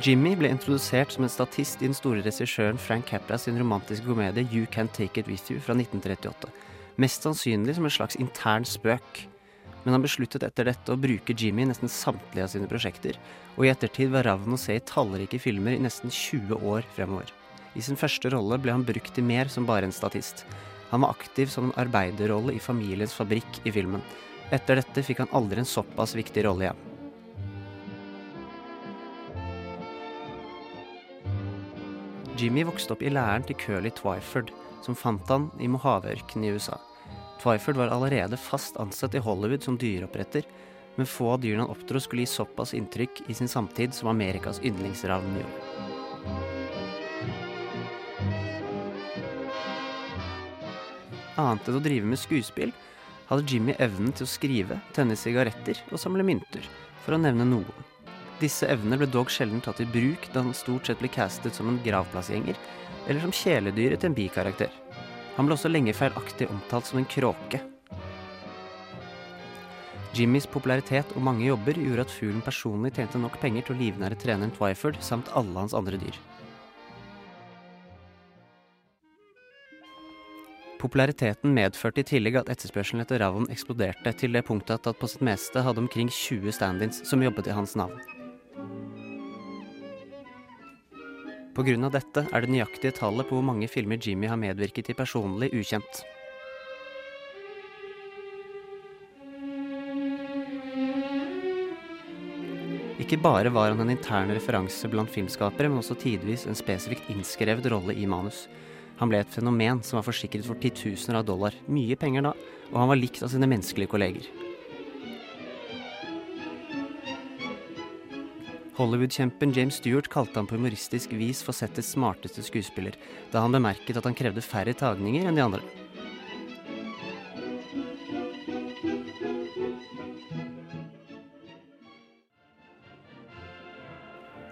Jimmy ble introdusert som en statist i den store regissøren Frank Capra sin romantiske komedie You Can't Take It With You fra 1938. Mest sannsynlig som en slags intern spøk. Men han besluttet etter dette å bruke Jimmy i nesten samtlige av sine prosjekter, og i ettertid var Ravn å se i tallrike filmer i nesten 20 år fremover. I sin første rolle ble han brukt til mer som bare en statist. Han var aktiv som en arbeiderrolle i familiens fabrikk i filmen. Etter dette fikk han aldri en såpass viktig rolle igjen. Jimmy vokste opp i læren til Curly Twyford, som fant han i Mojaveørkenen i USA. Twyford var allerede fast ansatt i Hollywood som dyreoppretter, men få av dyrene han oppdro skulle gi såpass inntrykk i sin samtid som Amerikas yndlingsravn gjorde. Annet enn å drive med skuespill, hadde Jimmy evnen til å skrive, tenne sigaretter og samle mynter, for å nevne noen. Disse evner ble dog sjelden tatt i bruk da han stort sett ble castet som en gravplassgjenger, eller som kjæledyret til en bikarakter. Han ble også lenge feilaktig omtalt som en kråke. Jimmys popularitet og mange jobber gjorde at fuglen personlig tjente nok penger til å livnære treneren Twyford samt alle hans andre dyr. Populariteten medførte i tillegg at etterspørselen etter ravn eksploderte til det punktet at på sitt meste hadde omkring 20 stand-ins som jobbet i hans navn. Av dette er det nøyaktige tallet på hvor mange filmer Jimmy har medvirket i personlig, ukjent. Ikke bare var han en intern referanse blant filmskapere, men også tidvis en spesifikt innskrevet rolle i manus. Han ble et fenomen som var forsikret for titusener av dollar, mye penger da, og han var likt av sine menneskelige kolleger. Hollywood-kjempen James Stewart kalte han på humoristisk vis for settets smarteste skuespiller, da han bemerket at han krevde færre tagninger enn de andre.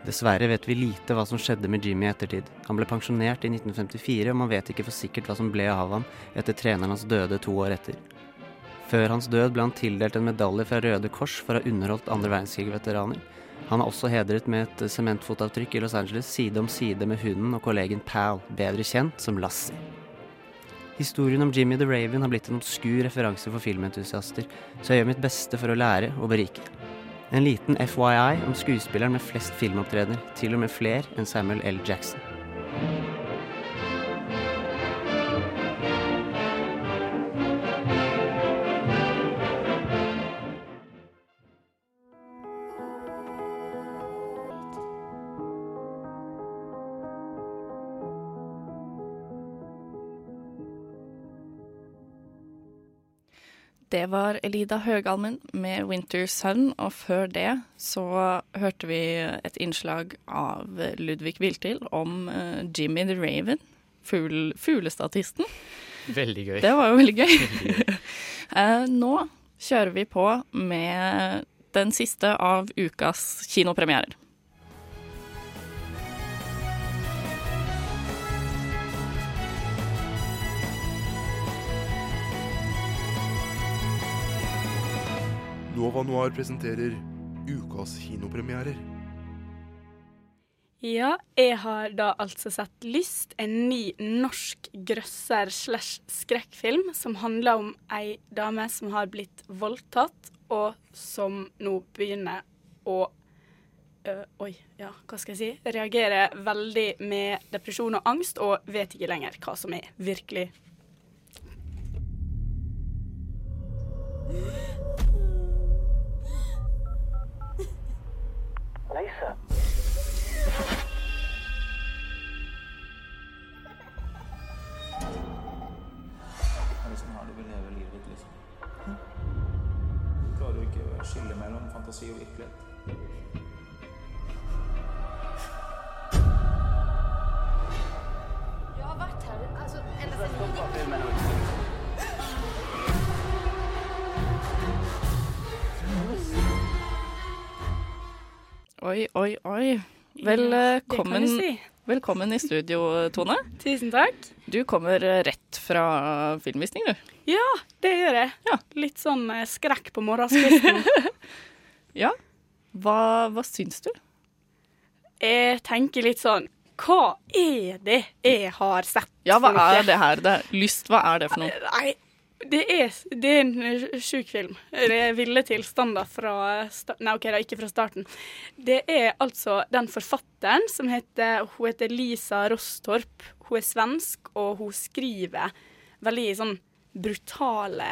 Dessverre vet vi lite hva som skjedde med Jimmy i ettertid. Han ble pensjonert i 1954, og man vet ikke for sikkert hva som ble av ham etter treneren hans døde to år etter. Før hans død ble han tildelt en medalje fra Røde Kors for å ha underholdt andre verdenskrig-veteraner, Han er også hedret med et sementfotavtrykk i Los Angeles side om side med hunden og kollegen Pal, bedre kjent som Lassie. Historien om Jimmy the Raven har blitt en obskur referanse for filmentusiaster, så jeg gjør mitt beste for å lære og berike. En liten FYI om skuespilleren med flest filmopptredener, til og med fler enn Samuel L. Jackson. Det var Elida Høgalmen med 'Winter Sun', og før det så hørte vi et innslag av Ludvig Viltil om eh, Jimmy the Raven, fugl, fuglestatisten. Veldig gøy. Det var jo veldig gøy. Veldig gøy. Eh, nå kjører vi på med den siste av ukas kinopremierer. Nova Noir presenterer ukas kinopremierer. Ja, jeg har da altså sett Lyst, en ny norsk grøsser slash skrekkfilm som handler om ei dame som har blitt voldtatt, og som nå begynner å øh, Oi, ja, hva skal jeg si? Reagere veldig med depresjon og angst, og vet ikke lenger hva som er virkelig. Lisa. Liksom har du vil leve livet liksom? Du klarer ikke å skille mellom fantasi og virkelighet. Oi, oi, oi. Velkommen, ja, si. velkommen i studio, Tone. Tusen takk. Du kommer rett fra filmvisning, du. Ja, det gjør jeg. Litt sånn eh, skrekk på morgenskvisten. Ja. Hva, hva syns du? jeg tenker litt sånn Hva er det jeg har sett? Ja, hva er det her? Det er lyst, hva er det for noe? Nei, det er, det er en eh, sjuk film. Det er ville tilstander fra Nei, OK, da, ikke fra starten. Det er altså den forfatteren som heter Hun heter Lisa Rostorp. Hun er svensk, og hun skriver veldig sånn brutale,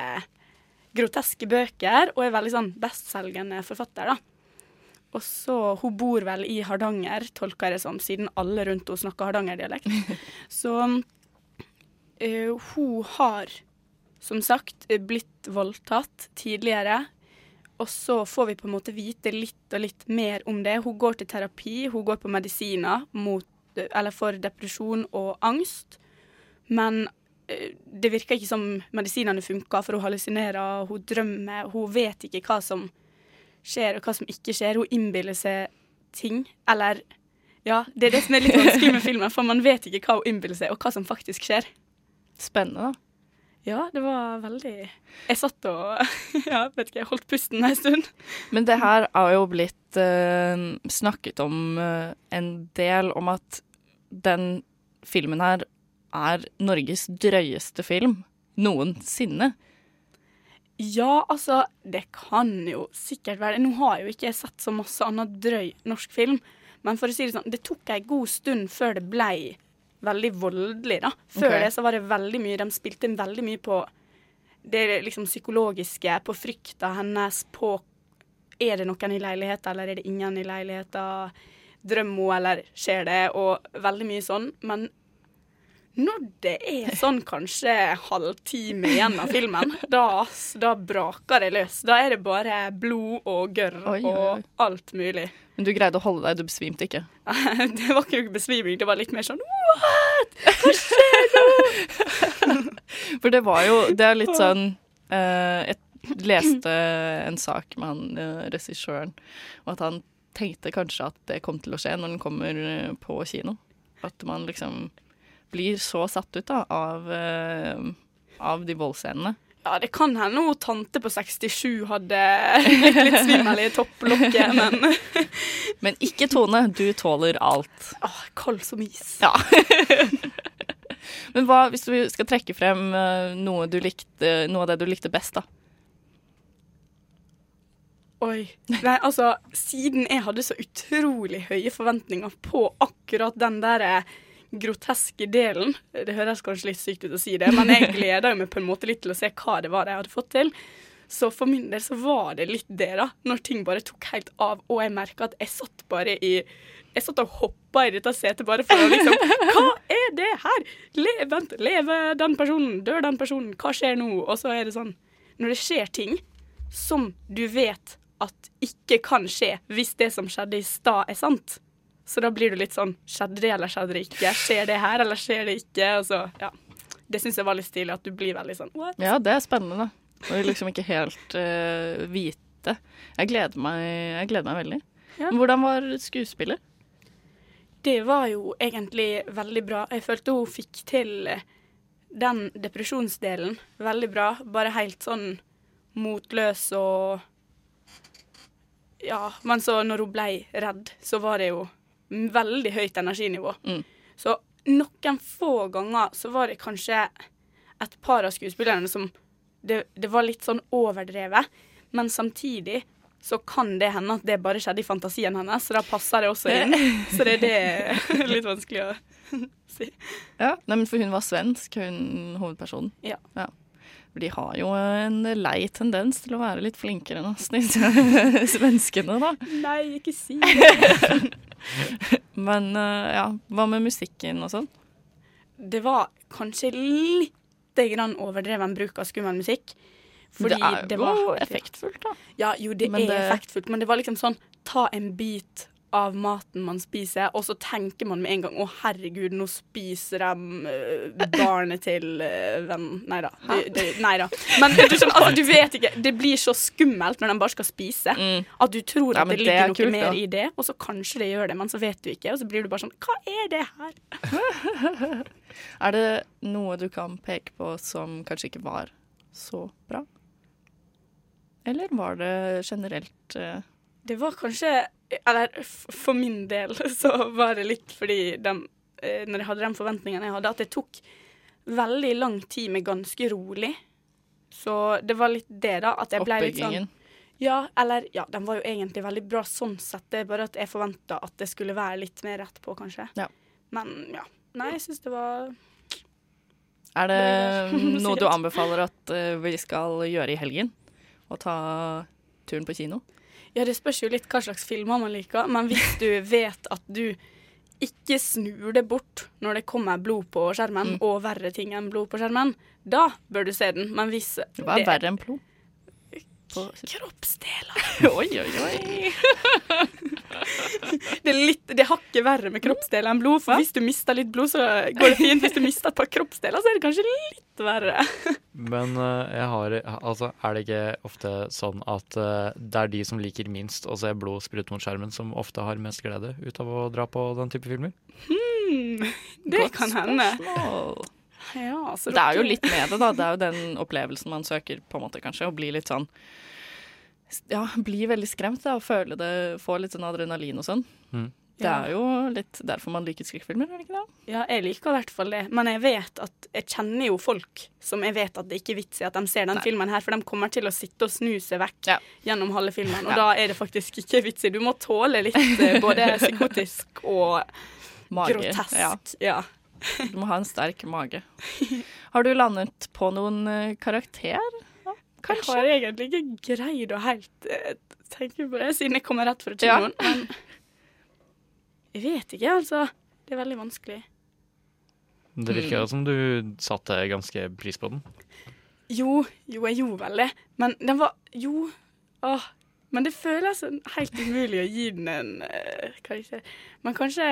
groteske bøker, og er veldig sånn bestselgende forfatter, da. Og så, Hun bor vel i Hardanger, tolker jeg det som, siden alle rundt henne snakker hardangerdialekt. Så øh, hun har som sagt blitt voldtatt tidligere. Og så får vi på en måte vite litt og litt mer om det. Hun går til terapi, hun går på medisiner mot, eller for depresjon og angst. Men eh, det virker ikke som medisinene funker, for hun hallusinerer, hun drømmer. Hun vet ikke hva som skjer, og hva som ikke skjer. Hun innbiller seg ting. Eller Ja, det er det som er litt vanskelig med filmen, for man vet ikke hva hun innbiller seg, og hva som faktisk skjer. Spennende, da. Ja, det var veldig Jeg satt og ja, vet ikke, jeg holdt pusten en stund. Men det her har jo blitt eh, snakket om eh, en del, om at den filmen her er Norges drøyeste film noensinne. Ja, altså, det kan jo sikkert være Nå har jeg jo ikke sett så masse annet drøy norsk film, men for å si det sånn, det tok ei god stund før det blei veldig voldelig, da. Før okay. det så var det veldig mye De spilte veldig mye på det liksom psykologiske, på frykta hennes, på Er det noen i leiligheten, eller er det ingen i leiligheten? Drømmer hun, eller skjer det? Og veldig mye sånn. Men når det er sånn kanskje halvtime igjen av filmen, da, da braker det løs. Da er det bare blod og gørr og alt mulig. Men du greide å holde deg, du besvimte ikke? det var ikke besviming, det var litt mer sånn What?! Hva skjer nå?! For det var jo Det er litt sånn eh, Jeg leste en sak med han eh, regissøren, og at han tenkte kanskje at det kom til å skje når den kommer eh, på kino. At man liksom blir så satt ut da, av, eh, av de voldsscenene. Ja, det kan hende hun tante på 67 hadde litt svimmel i topplokket, men Men ikke Tone, du tåler alt. Åh, kald som is. Ja. Men hva, hvis du skal trekke frem eh, noe, du likte, noe av det du likte best, da? Oi. Nei, altså, siden jeg hadde så utrolig høye forventninger på akkurat den der eh, groteske delen Det høres kanskje litt sykt ut å si det, men jeg gleder meg på en måte litt til å se hva det var jeg hadde fått til. Så for min del så var det litt det, da. Når ting bare tok helt av, og jeg merka at jeg satt bare i Jeg satt og hoppa i dette setet bare for å liksom Hva er det her? Le, vent, lever den personen? Dør den personen? Hva skjer nå? Og så er det sånn Når det skjer ting som du vet at ikke kan skje hvis det som skjedde i stad, er sant. Så da blir du litt sånn Skjedde det, eller skjedde det ikke? Skjer det her, eller skjer det ikke? Så, ja. Det syns jeg var litt stilig, at du blir veldig sånn what? Ja, det er spennende. Og liksom ikke helt uh, vite. Jeg gleder meg, jeg gleder meg veldig. Ja. Hvordan var skuespillet? Det var jo egentlig veldig bra. Jeg følte hun fikk til eh, den depresjonsdelen veldig bra. Bare helt sånn motløs og Ja, men så når hun ble redd, så var det jo veldig høyt energinivå. Så noen få ganger så var det kanskje et par av skuespillerne som det, det var litt sånn overdrevet, men samtidig så kan det hende at det bare skjedde i fantasien hennes, så da passer det også inn. Så det er litt vanskelig å si. Ja, nei, men For hun var svensk, hun hovedpersonen. Ja. For de har jo en lei tendens til å være litt flinkere enn oss, disse svenskene, da. Nei, ikke si det. Men eh, ja, hva med musikken og sånn? Det var kanskje litt grann overdreven bruk av skummel musikk. Det er jo var- effektfullt, da. Ja, jo, det Men er det- effektfullt, men det var liksom sånn ta en bit av maten man spiser, og så tenker man med en gang 'Å, herregud, nå spiser de øh, barnet til vennen'. venn Nei da. Det- det- Nei da. Men du, skjønner, altså, du vet ikke. Det blir så skummelt når de bare skal spise, at du tror Ja, at det det er noe kult, mer da. i det, og så kanskje det gjør det, men så vet du ikke, og så blir du bare sånn Hva er det her? Er det noe du kan peke på som kanskje ikke var så bra? Eller var det generelt uh... Det var kanskje Eller for min del så var det litt fordi de, eh, når jeg hadde de forventningene jeg hadde, at det tok veldig lang tid med ganske rolig. Så det var litt det, da. At jeg ble litt sånn Ja, eller Ja, den var jo egentlig veldig bra sånn sett. Det er bare at jeg forventa at det skulle være litt mer rett på, kanskje. Ja. Men ja. Nei, jeg syns det var Er det noe du anbefaler at eh, vi skal gjøre i helgen? Å ta turen på kino? Ja, det spørs jo litt hva slags filmer man liker, men hvis du vet at du ikke snur det bort når det kommer blod på skjermen, Mm. og verre ting enn blod på skjermen, da bør du se den. Men hvis Hva er verre enn blod? Kroppsdeler. oi, oi, oi. Det er litt, det hakket verre med kroppsdeler enn blod, for hvis du mister litt blod, så går det fint. Hvis du mister et par kroppsdeler, så er det kanskje litt verre. Men uh, jeg har Altså, er det ikke ofte sånn at uh, det er de som liker minst å se blod sprute mot skjermen, som ofte har mest glede ut av å dra på den type filmer? Hmm, det Godt kan hende. spørsmål. Ja, så Det er jo litt med det, da. Det er jo den opplevelsen man søker, på en måte, kanskje. Å bli litt sånn Ja, bli veldig skremt da, og føle det, få litt sånn adrenalin og sånn. Mm. Det er jo litt derfor man liker skrekkfilmer, er det ikke det? Ja, jeg liker i hvert fall det. Men jeg vet at jeg kjenner jo folk som jeg vet at det ikke er vits i at de ser den filmen her, for de kommer til å sitte og snu seg vekk gjennom halve filmen, og Ja. da er det faktisk ikke vits i. Du må tåle litt eh, både psykotisk og Mage, grotesk. ja. Ja. Du må ha en sterk mage. Har du landet på noen eh, karakter? Jeg har egentlig ikke greid å helt eh, tenke på det, siden jeg kommer rett fra kinoen. Men jeg vet ikke, altså. Det er veldig vanskelig. Det virker mm. som du satte ganske pris på den. Jo, jo, jeg gjorde vel det. Men den var Jo. Åh. Men det føles helt umulig å gi den en uh, karakter. Men kanskje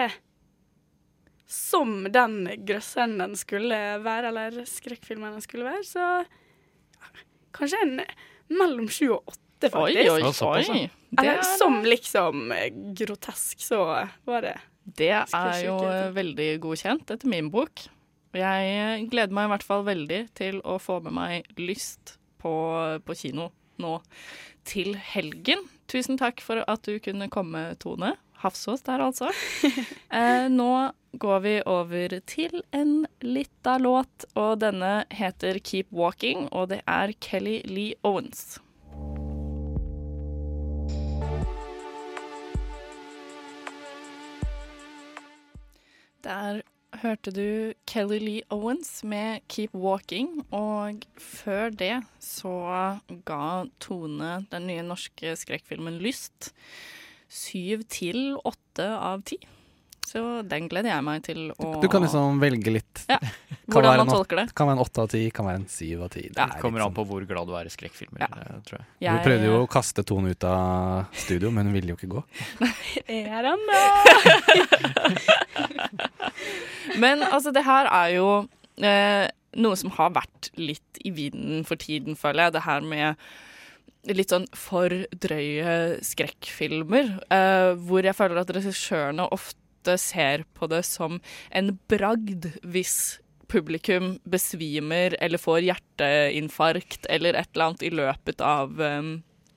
som den grøsseren den skulle være, eller skrekkfilmen den skulle være, så kanskje en mellom sju og åtte, faktisk. Oi, oi, oi. Det er- som liksom eh, grotesk, så var det Det er jo veldig godkjent etter min bok. Jeg eh, gleder meg i hvert fall veldig til å få med meg Lyst på, på kino nå til helgen. Tusen takk for at du kunne komme, Tone. Hafsås der, altså. eh, nå går vi over til en lita låt, og denne heter Keep Walking, og det er Kelly Lee Owens. Der hørte du Kelly Lee Owens med 'Keep Walking', og før det så ga Tone den nye norske skrekkfilmen 'Lyst' syv til åtte av ti. Så den gleder jeg meg til å Du kan liksom velge litt. Ja, Kan hvordan man tolker det. Kan være en åtte av ti, kan være en syv av ti. Det Det er kommer an på hvor glad du er i skrekkfilmer, eh, tror jeg. jeg. Du prøvde jo å kaste Tone ut av studio, men hun ville jo ikke gå. Er han da? Men altså, det her er jo eh, noe som har vært litt i vinden for tiden, føler jeg. Det her med litt sånn for drøye skrekkfilmer. Eh, hvor jeg føler at regissørene ofte ser på det som en bragd hvis publikum besvimer eller får hjerteinfarkt eller et eller annet i løpet av, um,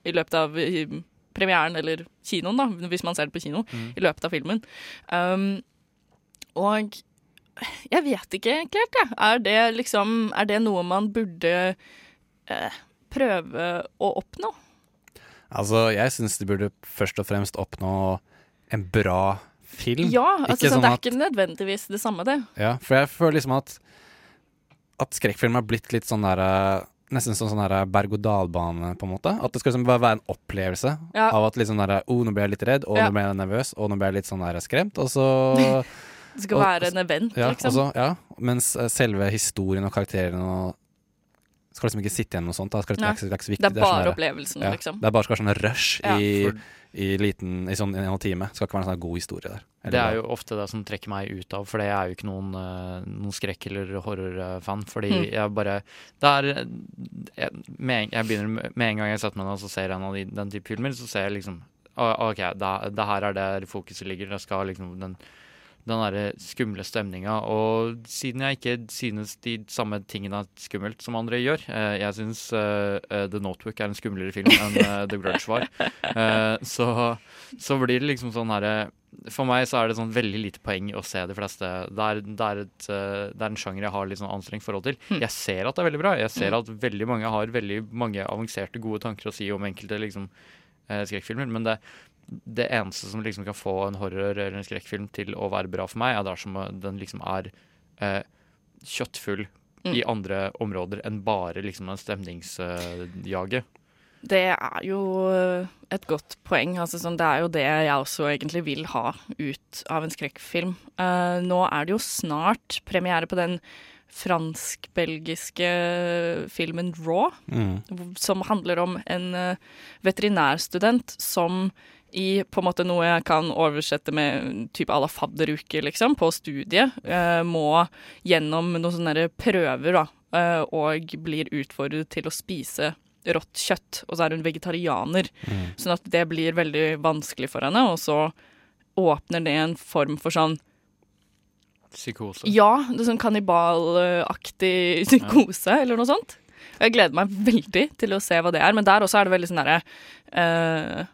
i løpet av eh, premieren, eller kinoen, da, hvis man ser det på kino, Mm. i løpet av filmen. Um, og jeg vet ikke egentlig helt, jeg. Er det liksom Er det noe man burde eh, prøve å oppnå? Altså, jeg syns de burde først og fremst oppnå en bra film. Ja, altså sånn, det er at- ikke nødvendigvis det samme, det. Ja, for jeg føler liksom at At skrekkfilm har blitt litt sånn der eh, Nesten sånn sånn der berg-og-dal-bane, på en måte. At det skal liksom bare være en opplevelse Ja. av at liksom der, oh, nå ble jeg litt redd, og Ja. nå ble jeg nervøs, og nå ble jeg litt sånn der skremt, og så Det skal og- være en event, ja, liksom. og så- ja, mens eh, selve historien og karakterene og skal liksom ikke sitte igjen med noe sånt. Da. Skal, det, er ikke, det er ikke så viktig. Det er sånn bare der- opplevelsen, ja, liksom. Det er bare skal være sånn rush Ja. i, i, liten, i sånn en halv time. Skal ikke være en sånn god historie der. Eller Det er jo ofte det som trekker meg ut av, for jeg er jo ikke noen, eh, noen skrekk- eller horrorfan. Fordi Mm. jeg bare Det er jeg, med, en- jeg begynner med, med en gang jeg setter meg ned og så ser en av de, den type filmer, så ser jeg liksom OK, det, det her er der fokuset ligger. Det skal liksom den den derre skumle stemninga. Og siden jeg ikke synes de samme tingene er skummelt som andre gjør eh, Jeg syns eh, eh, The Notebook er en skumlere film enn The Grudge var. Så, så blir det liksom sånn herre For meg så er det sånn veldig lite poeng å se de fleste. Det er, det er, et, det er en sjanger jeg har litt sånn anstrengt forhold til. Jeg ser at det er veldig bra. Jeg ser at veldig mange har veldig mange avanserte, gode tanker å si om enkelte liksom skrekkfilmer, men det det eneste som liksom kan få en horror eller en skrekkfilm til å være bra for meg, er dersom den liksom er eh, kjøttfull i andre områder enn bare liksom en stemningsjage. Det er jo et godt poeng. Altså, sånn, det er jo det jeg også egentlig vil ha ut av en skrekkfilm. Uh, nå er det jo snart premiere på den fransk-belgiske filmen Raw, Mm. som handler om en eh, veterinærstudent som i på en måte noe jeg kan oversette med type à la fadderuke, liksom, på studiet, eh, må gjennom noen sånne prøver, da, eh, og blir utfordret til å spise rått kjøtt, og så er hun vegetarianer. Mm. Sånn at det blir veldig vanskelig for henne, og så åpner det en form for sånn Psykose. Ja, det er sånn kannibalaktig psykose, eller noe sånt. Og Jeg gleder meg veldig til å se hva det er, men der også er det veldig sånn derre eh,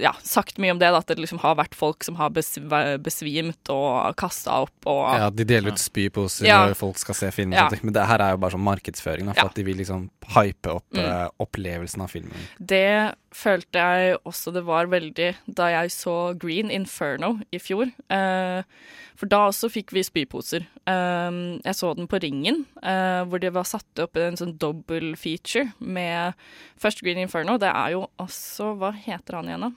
ja, sagt mye om det, da, at det liksom har vært folk som har besv besvimt og kasta opp og Ja, de deler ut spyposer Ja. når folk skal se film, Ja. men det her er jo bare sånn markedsføring, da, for Ja. at de vil liksom hype opp Mm. uh, opplevelsen av filmen. Det følte jeg også det var veldig da jeg så Green Inferno i fjor. Uh, for da også fikk vi spyposer. Uh, jeg så den på Ringen, eh, hvor det var satt opp en sånn double feature med først Green Inferno. Det er jo også Hva heter han igjen, da?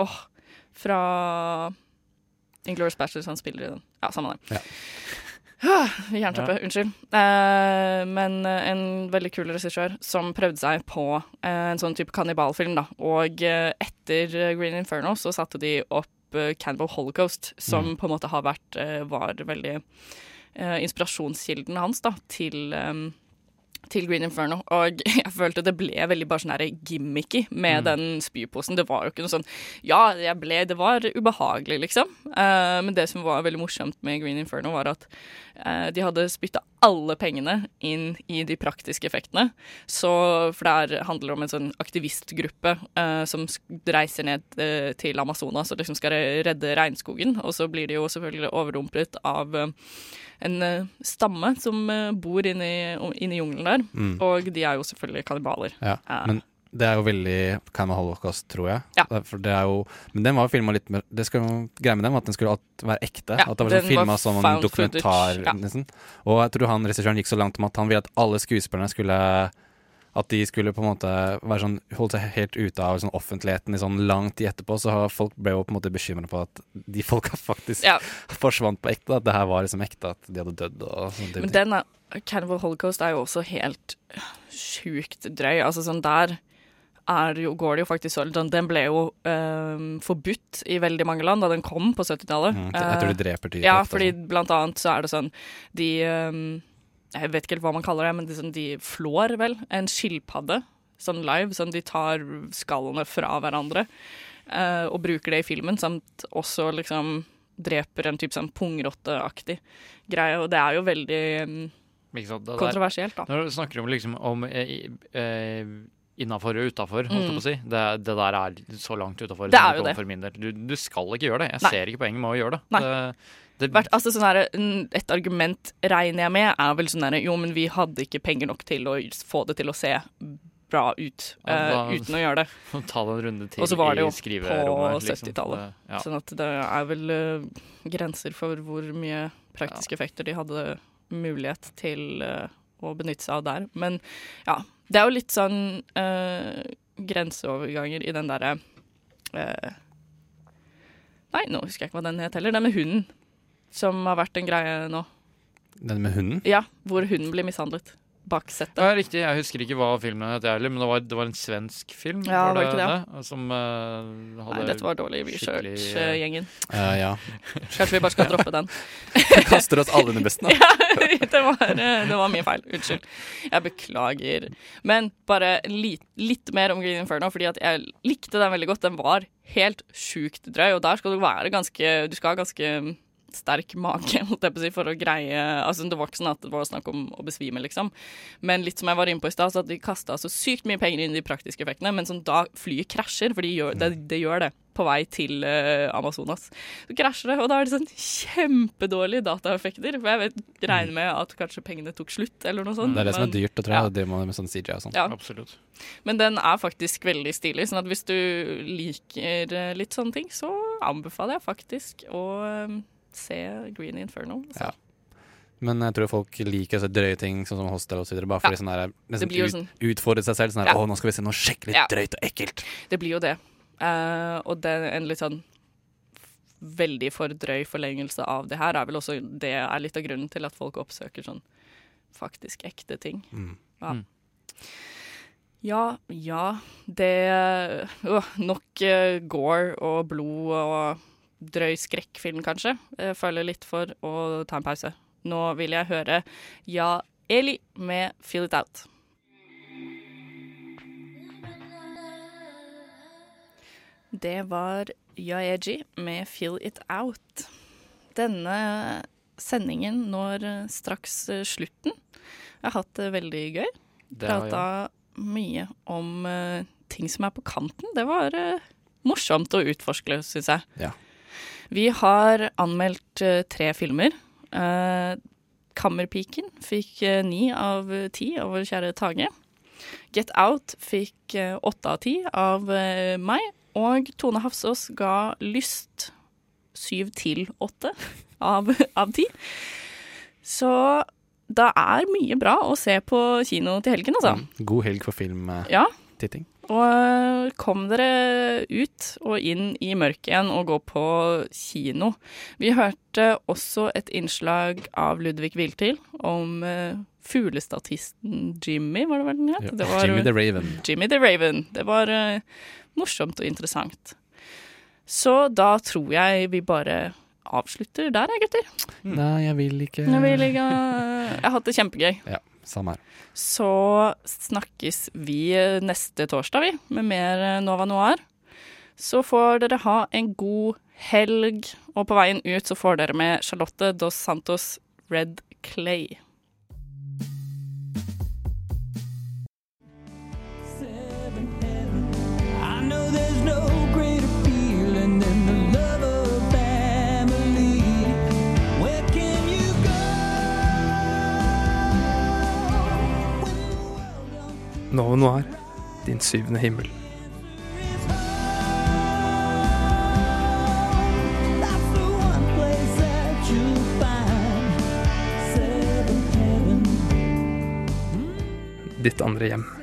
Åh, fra Inglorious Bachelors han spiller i den. Ja, samme det. Ja. Jernteppe, unnskyld. Eh, men en veldig kul regissør som prøvde seg på eh, en sånn type kannibalfilm, da. Og eh, etter Green Inferno så satte de opp eh, Cannibal Holocaust, som Mm. på en måte har vært eh, var veldig eh, inspirasjonskilden hans da, til eh, til Green Inferno, og jeg følte det ble veldig bare sånn gimmicky med Mm. den spyposen. Det var jo ikke noe sånn Ja, jeg ble Det var ubehagelig, liksom. Uh, men det som var veldig morsomt med Green Inferno, var at uh, de hadde spytta alle pengene inn i de praktiske effektene. Så, for det er, handler om en sånn aktivistgruppe eh, som reiser ned eh, til Amazonas og liksom skal redde regnskogen. Og så blir de jo selvfølgelig overrumplet av eh, en eh, stamme som eh, bor inne i, inne i jungelen der. Mm. Og de er jo selvfølgelig kannibaler. Ja, Eh, men det er jo veldig Kind of Holocaust, tror jeg. Ja. Jo, men den var jo filma litt mer Det skal jo greie med den at den skulle være ekte. Ja, at det var sånn filma som en dokumentar, ja. Liksom. Og jeg tror han regissøren gikk så langt om at han ville at alle skuespillerne skulle at de skulle på en måte være sånn holde seg helt ute av sånn offentligheten i sånn lang tid etterpå. Så folk ble jo på en måte bekymra på at de folka faktisk Ja. forsvant på ekte. At det her var liksom ekte, at de hadde dødd og type Men den er, Cannibal Holocaust er jo også helt sjukt drøy. Altså sånn der er jo, går det jo faktisk så den, den ble jo ehm, forbudt i veldig mange land da den kom på 70-tallet. Mm, jeg tror de dreper dyr Ja, ofte, fordi blant annet så er det sånn De um, Jeg vet ikke helt hva man kaller det, men de, sånn, de flår vel en skilpadde sånn live. Sånn de tar skallene fra hverandre uh, og bruker det i filmen, samt også liksom dreper en type sånn pungrotteaktig greie. Og det er jo veldig um, Ikke sant? Det kontroversielt, da. Når du snakker om liksom om eh, eh, innafor og utafor, holdt jeg Mm. på å si. Det, det der er så langt utafor Det er jo det. Du, du skal ikke gjøre det. Jeg Nei. ser ikke poenget med å gjøre det. Nei. det, det altså sånn her, et argument regner jeg med er vel sånn her Jo, men vi hadde ikke penger nok til å få det til å se bra ut Ja, da, uh, uten å gjøre det. Ta det en runde til Og så var det jo på liksom. 70-tallet. Det- ja. Sånn at det er vel uh, grenser for hvor mye praktiske effekter de hadde mulighet til uh, å benytte seg av der. Men ja, det er jo litt sånn eh, grenseoverganger i den derre eh, Nei, nå husker jeg ikke hva den het heller. Den med hunden, som har vært en greie nå. Den med hunden? Ja, hvor hunden blir mishandlet. Bak settet. Ja, riktig. Jeg husker ikke hva filmen het, heller, men det var, det var en svensk film. Ja, var det ikke det? Som uh, hadde Nei, dette var dårlig skikkelig, research, eh, eh, gjengen. Eh, ja. Kanskje vi bare skal droppe den. Vi Kaster oss alle under besten, da. ja, det var, eh, det var mye feil. Unnskyld. Jeg beklager. Men bare litt, litt mer om Green Inferno, fordi at jeg likte den veldig godt. Den var helt sjukt drøy, og der skal du være ganske Du skal ha ganske sterk mage holdt jeg på å si, for å greie Altså, det var ikke sånn at det var snakk om å besvime, liksom. Men litt som jeg var inne på i stad, så at de kasta så sykt mye penger inn i de praktiske effektene, men sånn da flyet krasjer, for de gjør, det, det gjør det på vei til uh, Amazonas. Så krasjer det, og da er det sånn kjempedårlige dataeffekter. For jeg vet, regner med at kanskje pengene tok slutt, eller noe sånt. Det er det som er dyrt, tror jeg. Det må med sånn CJ og sånn. Ja. Absolutt. Men den er faktisk veldig stilig, sånn at hvis du liker eh, litt sånne ting, så anbefaler jeg faktisk å eh, se Green Inferno. Så. Ja. Men jeg tror folk liker så drøye ting, sånn som Hostel videre, bare fordi Ja. sånn der, jo ut, sånn- utfordre seg selv. Sånn der, Ja. å, nå skal vi se noe skikkelig Ja. drøyt og ekkelt. Det blir jo det. Uh, og det er en litt sånn veldig for drøy forlengelse av det her er vel også det er litt av grunnen til at folk oppsøker sånn faktisk ekte ting. Mm. Ja. Mm. Ja, ja. Det øh, Nok uh, gore og blod og drøy skrekkfilm, kanskje. Jeg føler litt for å ta en pause. Nå vil jeg høre Ja, Eli med Feel It Out. Det var Yaeji med 'Feel It Out'. Denne sendingen når straks slutten. Jeg har hatt det veldig gøy. Prata mye om uh, ting som er på kanten. Det var uh, morsomt å utforske, syns jeg. Ja. Vi har anmeldt eh, tre filmer. Eh, Kammerpiken fikk eh, ni av ti av vår kjære Tage. Get Out fikk åtte av ti av meg. Og Tone Hafsås ga Lyst syv til åtte av, av ti. Så det er mye bra å se på kino til helgen, altså. God helg for filmtitting. Ja. Og øh, kom dere ut og inn i mørket igjen og gå på kino. Vi hørte også et innslag av Ludvig Viltil om uh, fuglestatisten Jimmy, var det vel den het? Ja, Det var, Jimmy the Raven. Jimmy the Raven. Det var uh, morsomt og interessant. Så da tror jeg vi bare avslutter der, jeg, gutter. Nei, jeg vil ikke Jeg, vil ikke, jeg har hatt det kjempegøy. Ja, samme her. Så snakkes vi neste torsdag, vi, med mer Nova Noir. Så får dere ha en god helg, og på veien ut så får dere med Charlotte Dos Santos Red Clay. Nova Noir, din syvende himmel. Ditt andre hjem.